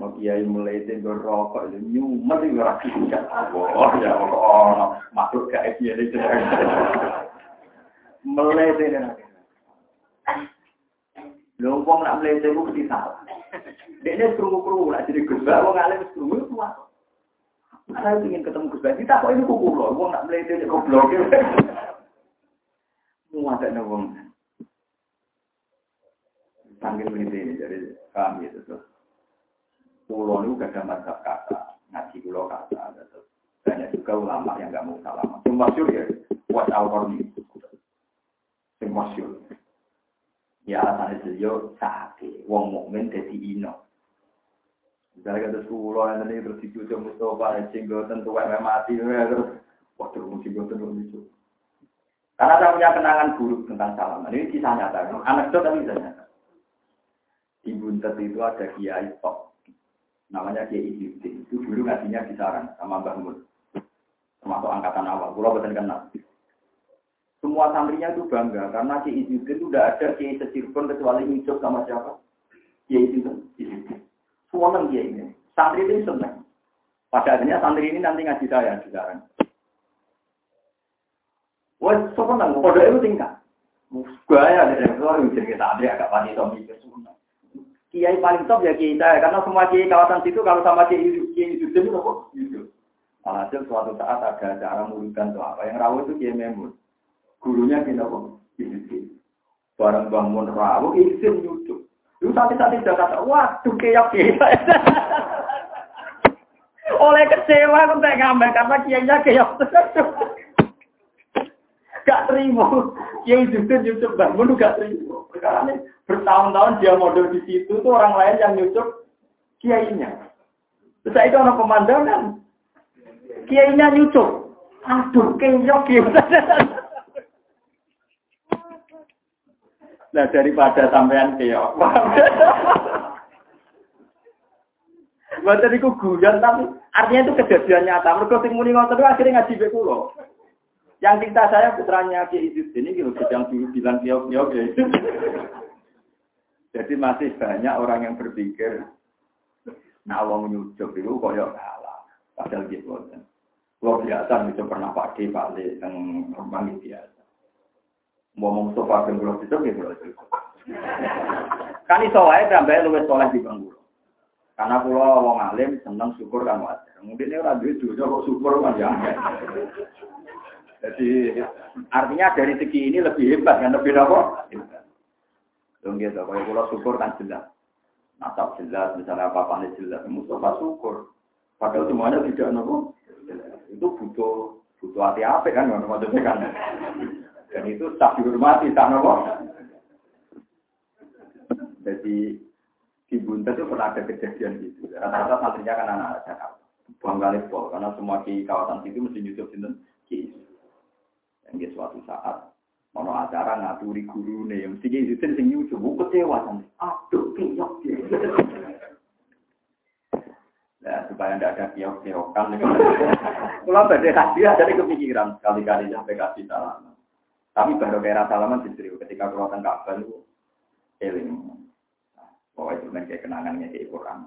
Mau kiai mulai itu rokok itu nyumer itu rapi. Oh ya Allah, makhluk gaib ya itu. Mulai itu nanti. Lho wong nak mlete ku mesti salah. Dekne krungu-krungu nak jadi Gus Bak wong alim krungu apa? Ana ingin ketemu Gus Bak, kita kok ini kuku lho, wong nak mlete kok blok. Mu ada wong. Panggil mlete ini jadi kami itu tuh. Pulau itu gak ada mazhab kata, ngaji pulau kata. Banyak juga ulama yang gak mau salam. Yang masyur ya, buat al-Qarni. Yang masyur. Ya alasannya beliau sakit. Wong mukmin jadi ino. Misalnya kata pulau yang tadi terus dicucuk Mustafa, tuh kayak mati. Terus, waduh, cinggotan lucu. Karena saya punya kenangan buruk tentang salaman. Ini kisah nyata. Anekdot tapi bisa nyata. Di Buntet itu ada kiai top namanya Kiai Ibuddin. Itu dulu ngajinya di Sarang sama Mbak Mun. Termasuk angkatan awal. Pulau betul kenal. Semua santrinya itu bangga karena Kiai Ibuddin itu tidak ada Kiai pun kecuali Yusuf sama siapa? kiai itu semua nang kiai ini santri ini seneng pada akhirnya santri ini nanti ngaji saya sekarang Wah, sopan nang, kode itu tingkat. Gaya dari keluar jadi santri agak panik mikir semua. Kiai paling top ya kiai saya, karena semua kiai kawasan situ kalau sama kiai kiai itu itu kok Yusuf. Alhasil suatu saat ada acara muridkan tuh apa yang rawuh itu kiai Memun. Gurunya kita Yusuf. Barang bangun rawuh izin Yusuf. Lu tadi-tadi sudah kata, waduh keyak kita. Oleh kecewa aku tak ngambil karena kiainya keyak. Gak terima. Kiai juga nyucup bangun gak terima. Karena bertahun-tahun dia model di situ tuh orang lain yang nyucup kiainya. Terus itu orang pemandangan. Kiainya nyucup. Aduh, kita. Nah daripada sampean keok. Mboten iku guyon tapi artinya itu kejadian nyata. Mergo sing muni ngoten akhirnya ngaji be kula. Yang cerita saya putranya Ki Idris ini gitu sedang dulu bilang kiok-kiok ya. Jadi masih banyak orang yang berpikir nah Allah menyujuk itu koyok kalah. Padahal gitu. Kalau biasa bisa pernah pakai balik yang rumah biasa. Mau Mustafa bin Kulo itu ya Kulo itu. Kan iso wae tambah luwes soleh di bangku. Karena Kulo wong alim seneng syukur kan wajar. Mungkin ora duwe dosa kok syukur kan ya. Jadi artinya dari segi ini lebih hebat kan lebih apa? Dong gitu, kalau Kulo syukur kan jelas. Nasab jelas, misalnya apa-apa jelas. Mustafa syukur. Padahal semuanya tidak nopo. Itu butuh butuh hati apa kan, maksudnya kan. Dan itu tak dihormati, tak nopo. Jadi di Buntet itu pernah ada kejadian gitu. Rata-rata santrinya kan anak-anak Jakarta. Bangga Pol, karena semua di kawasan situ mesti nyusup. Dan di suatu saat mau acara ngaturi guru nih, mesti ki itu sing nyusup, buku kecewa santri. Aduh, kiok Nah, supaya tidak ada kiok-kiokan. Kalau badai hadiah, jadi kepikiran sekali-kali sampai kasih salam. Tapi baru kayak salaman justru ketika keluar tengah baru eling. Bahwa itu kayak kenangannya di Quran.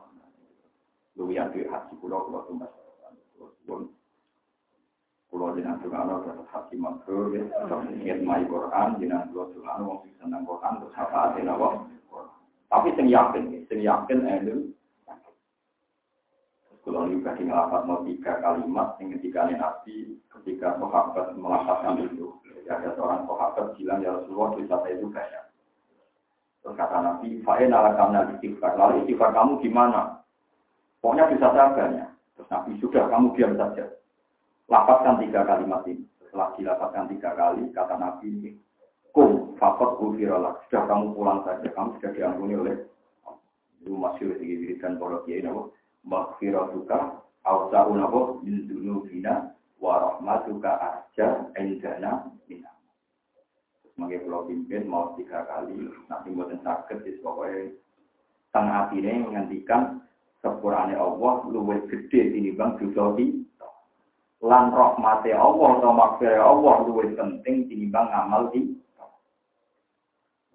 Lu yang di hati pulau pulau tumbas. Jenang tunggal terus hati makhluk. Ingat mai Quran jenang pulau tunggal wong senang Quran terus apa hati nawa. Tapi sing yakin, sing yakin elu. Kalau juga tinggal mau tiga kalimat, yang ketika Nabi, ketika sahabat melafazkan itu, ada seorang sahabat bilang ya Rasulullah saya itu banyak. Terus kata Nabi, Fa'in ala kamna istighfar. Lalu istighfar kamu gimana? Pokoknya dosa saya banyak. Terus Nabi, sudah kamu diam saja. Lapatkan tiga kalimat ini. Setelah dilapatkan tiga kali, kata Nabi ini, Kum, fakot gufirolak. Sudah kamu pulang saja. Kamu sudah diampuni oleh itu masih lagi diberikan para kiai nabo maghfiratuka awsa'u nabo min dunubina wa rahmatuka indana minna. Sebagai pulau pimpin mau tiga kali, nanti buatan sakit, jadi pokoknya tengah ini menghentikan sepurane Allah luwih gede ini bang dosa lan rahmate Allah atau maghfirah Allah luwih penting tinimbang ngamal di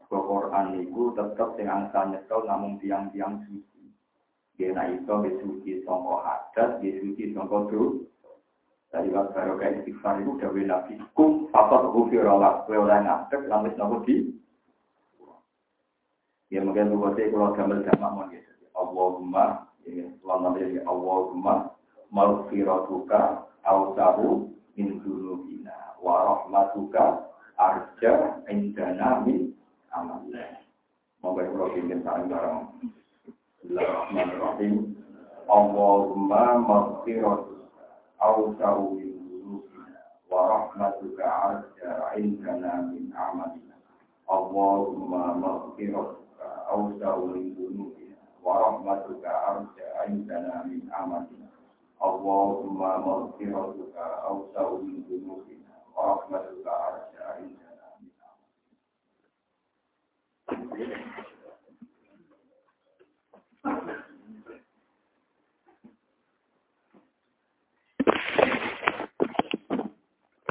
Quran itu tetap sing angsa nyekel namun tiang-tiang suci. Dia naik itu suci songko hadat, dia suci songko dosa. Tadi waktu baru kayak istighfar itu udah nabi kum fakot hufirolak kue oleh ngadek lamis nopo di. Ya mungkin lu saya kalau gambar jamak mau gitu. Allahumma ya selama ini Allahumma maghfiratuka awsahu min dunubina wa rahmatuka arja indana min amalna. Moga kula pinten sareng bareng. Bismillahirrahmanirrahim. Allahumma maghfirat awsahu min dunubina wa rahmatuka arja indana min amalna. Allahumma maghfirat awsahu min dunubina wa rahmatuka arja indana min amalna. اللهم مغفرتك أوسع من ذنوبنا ورحمتك أرجع عندنا من أعمالنا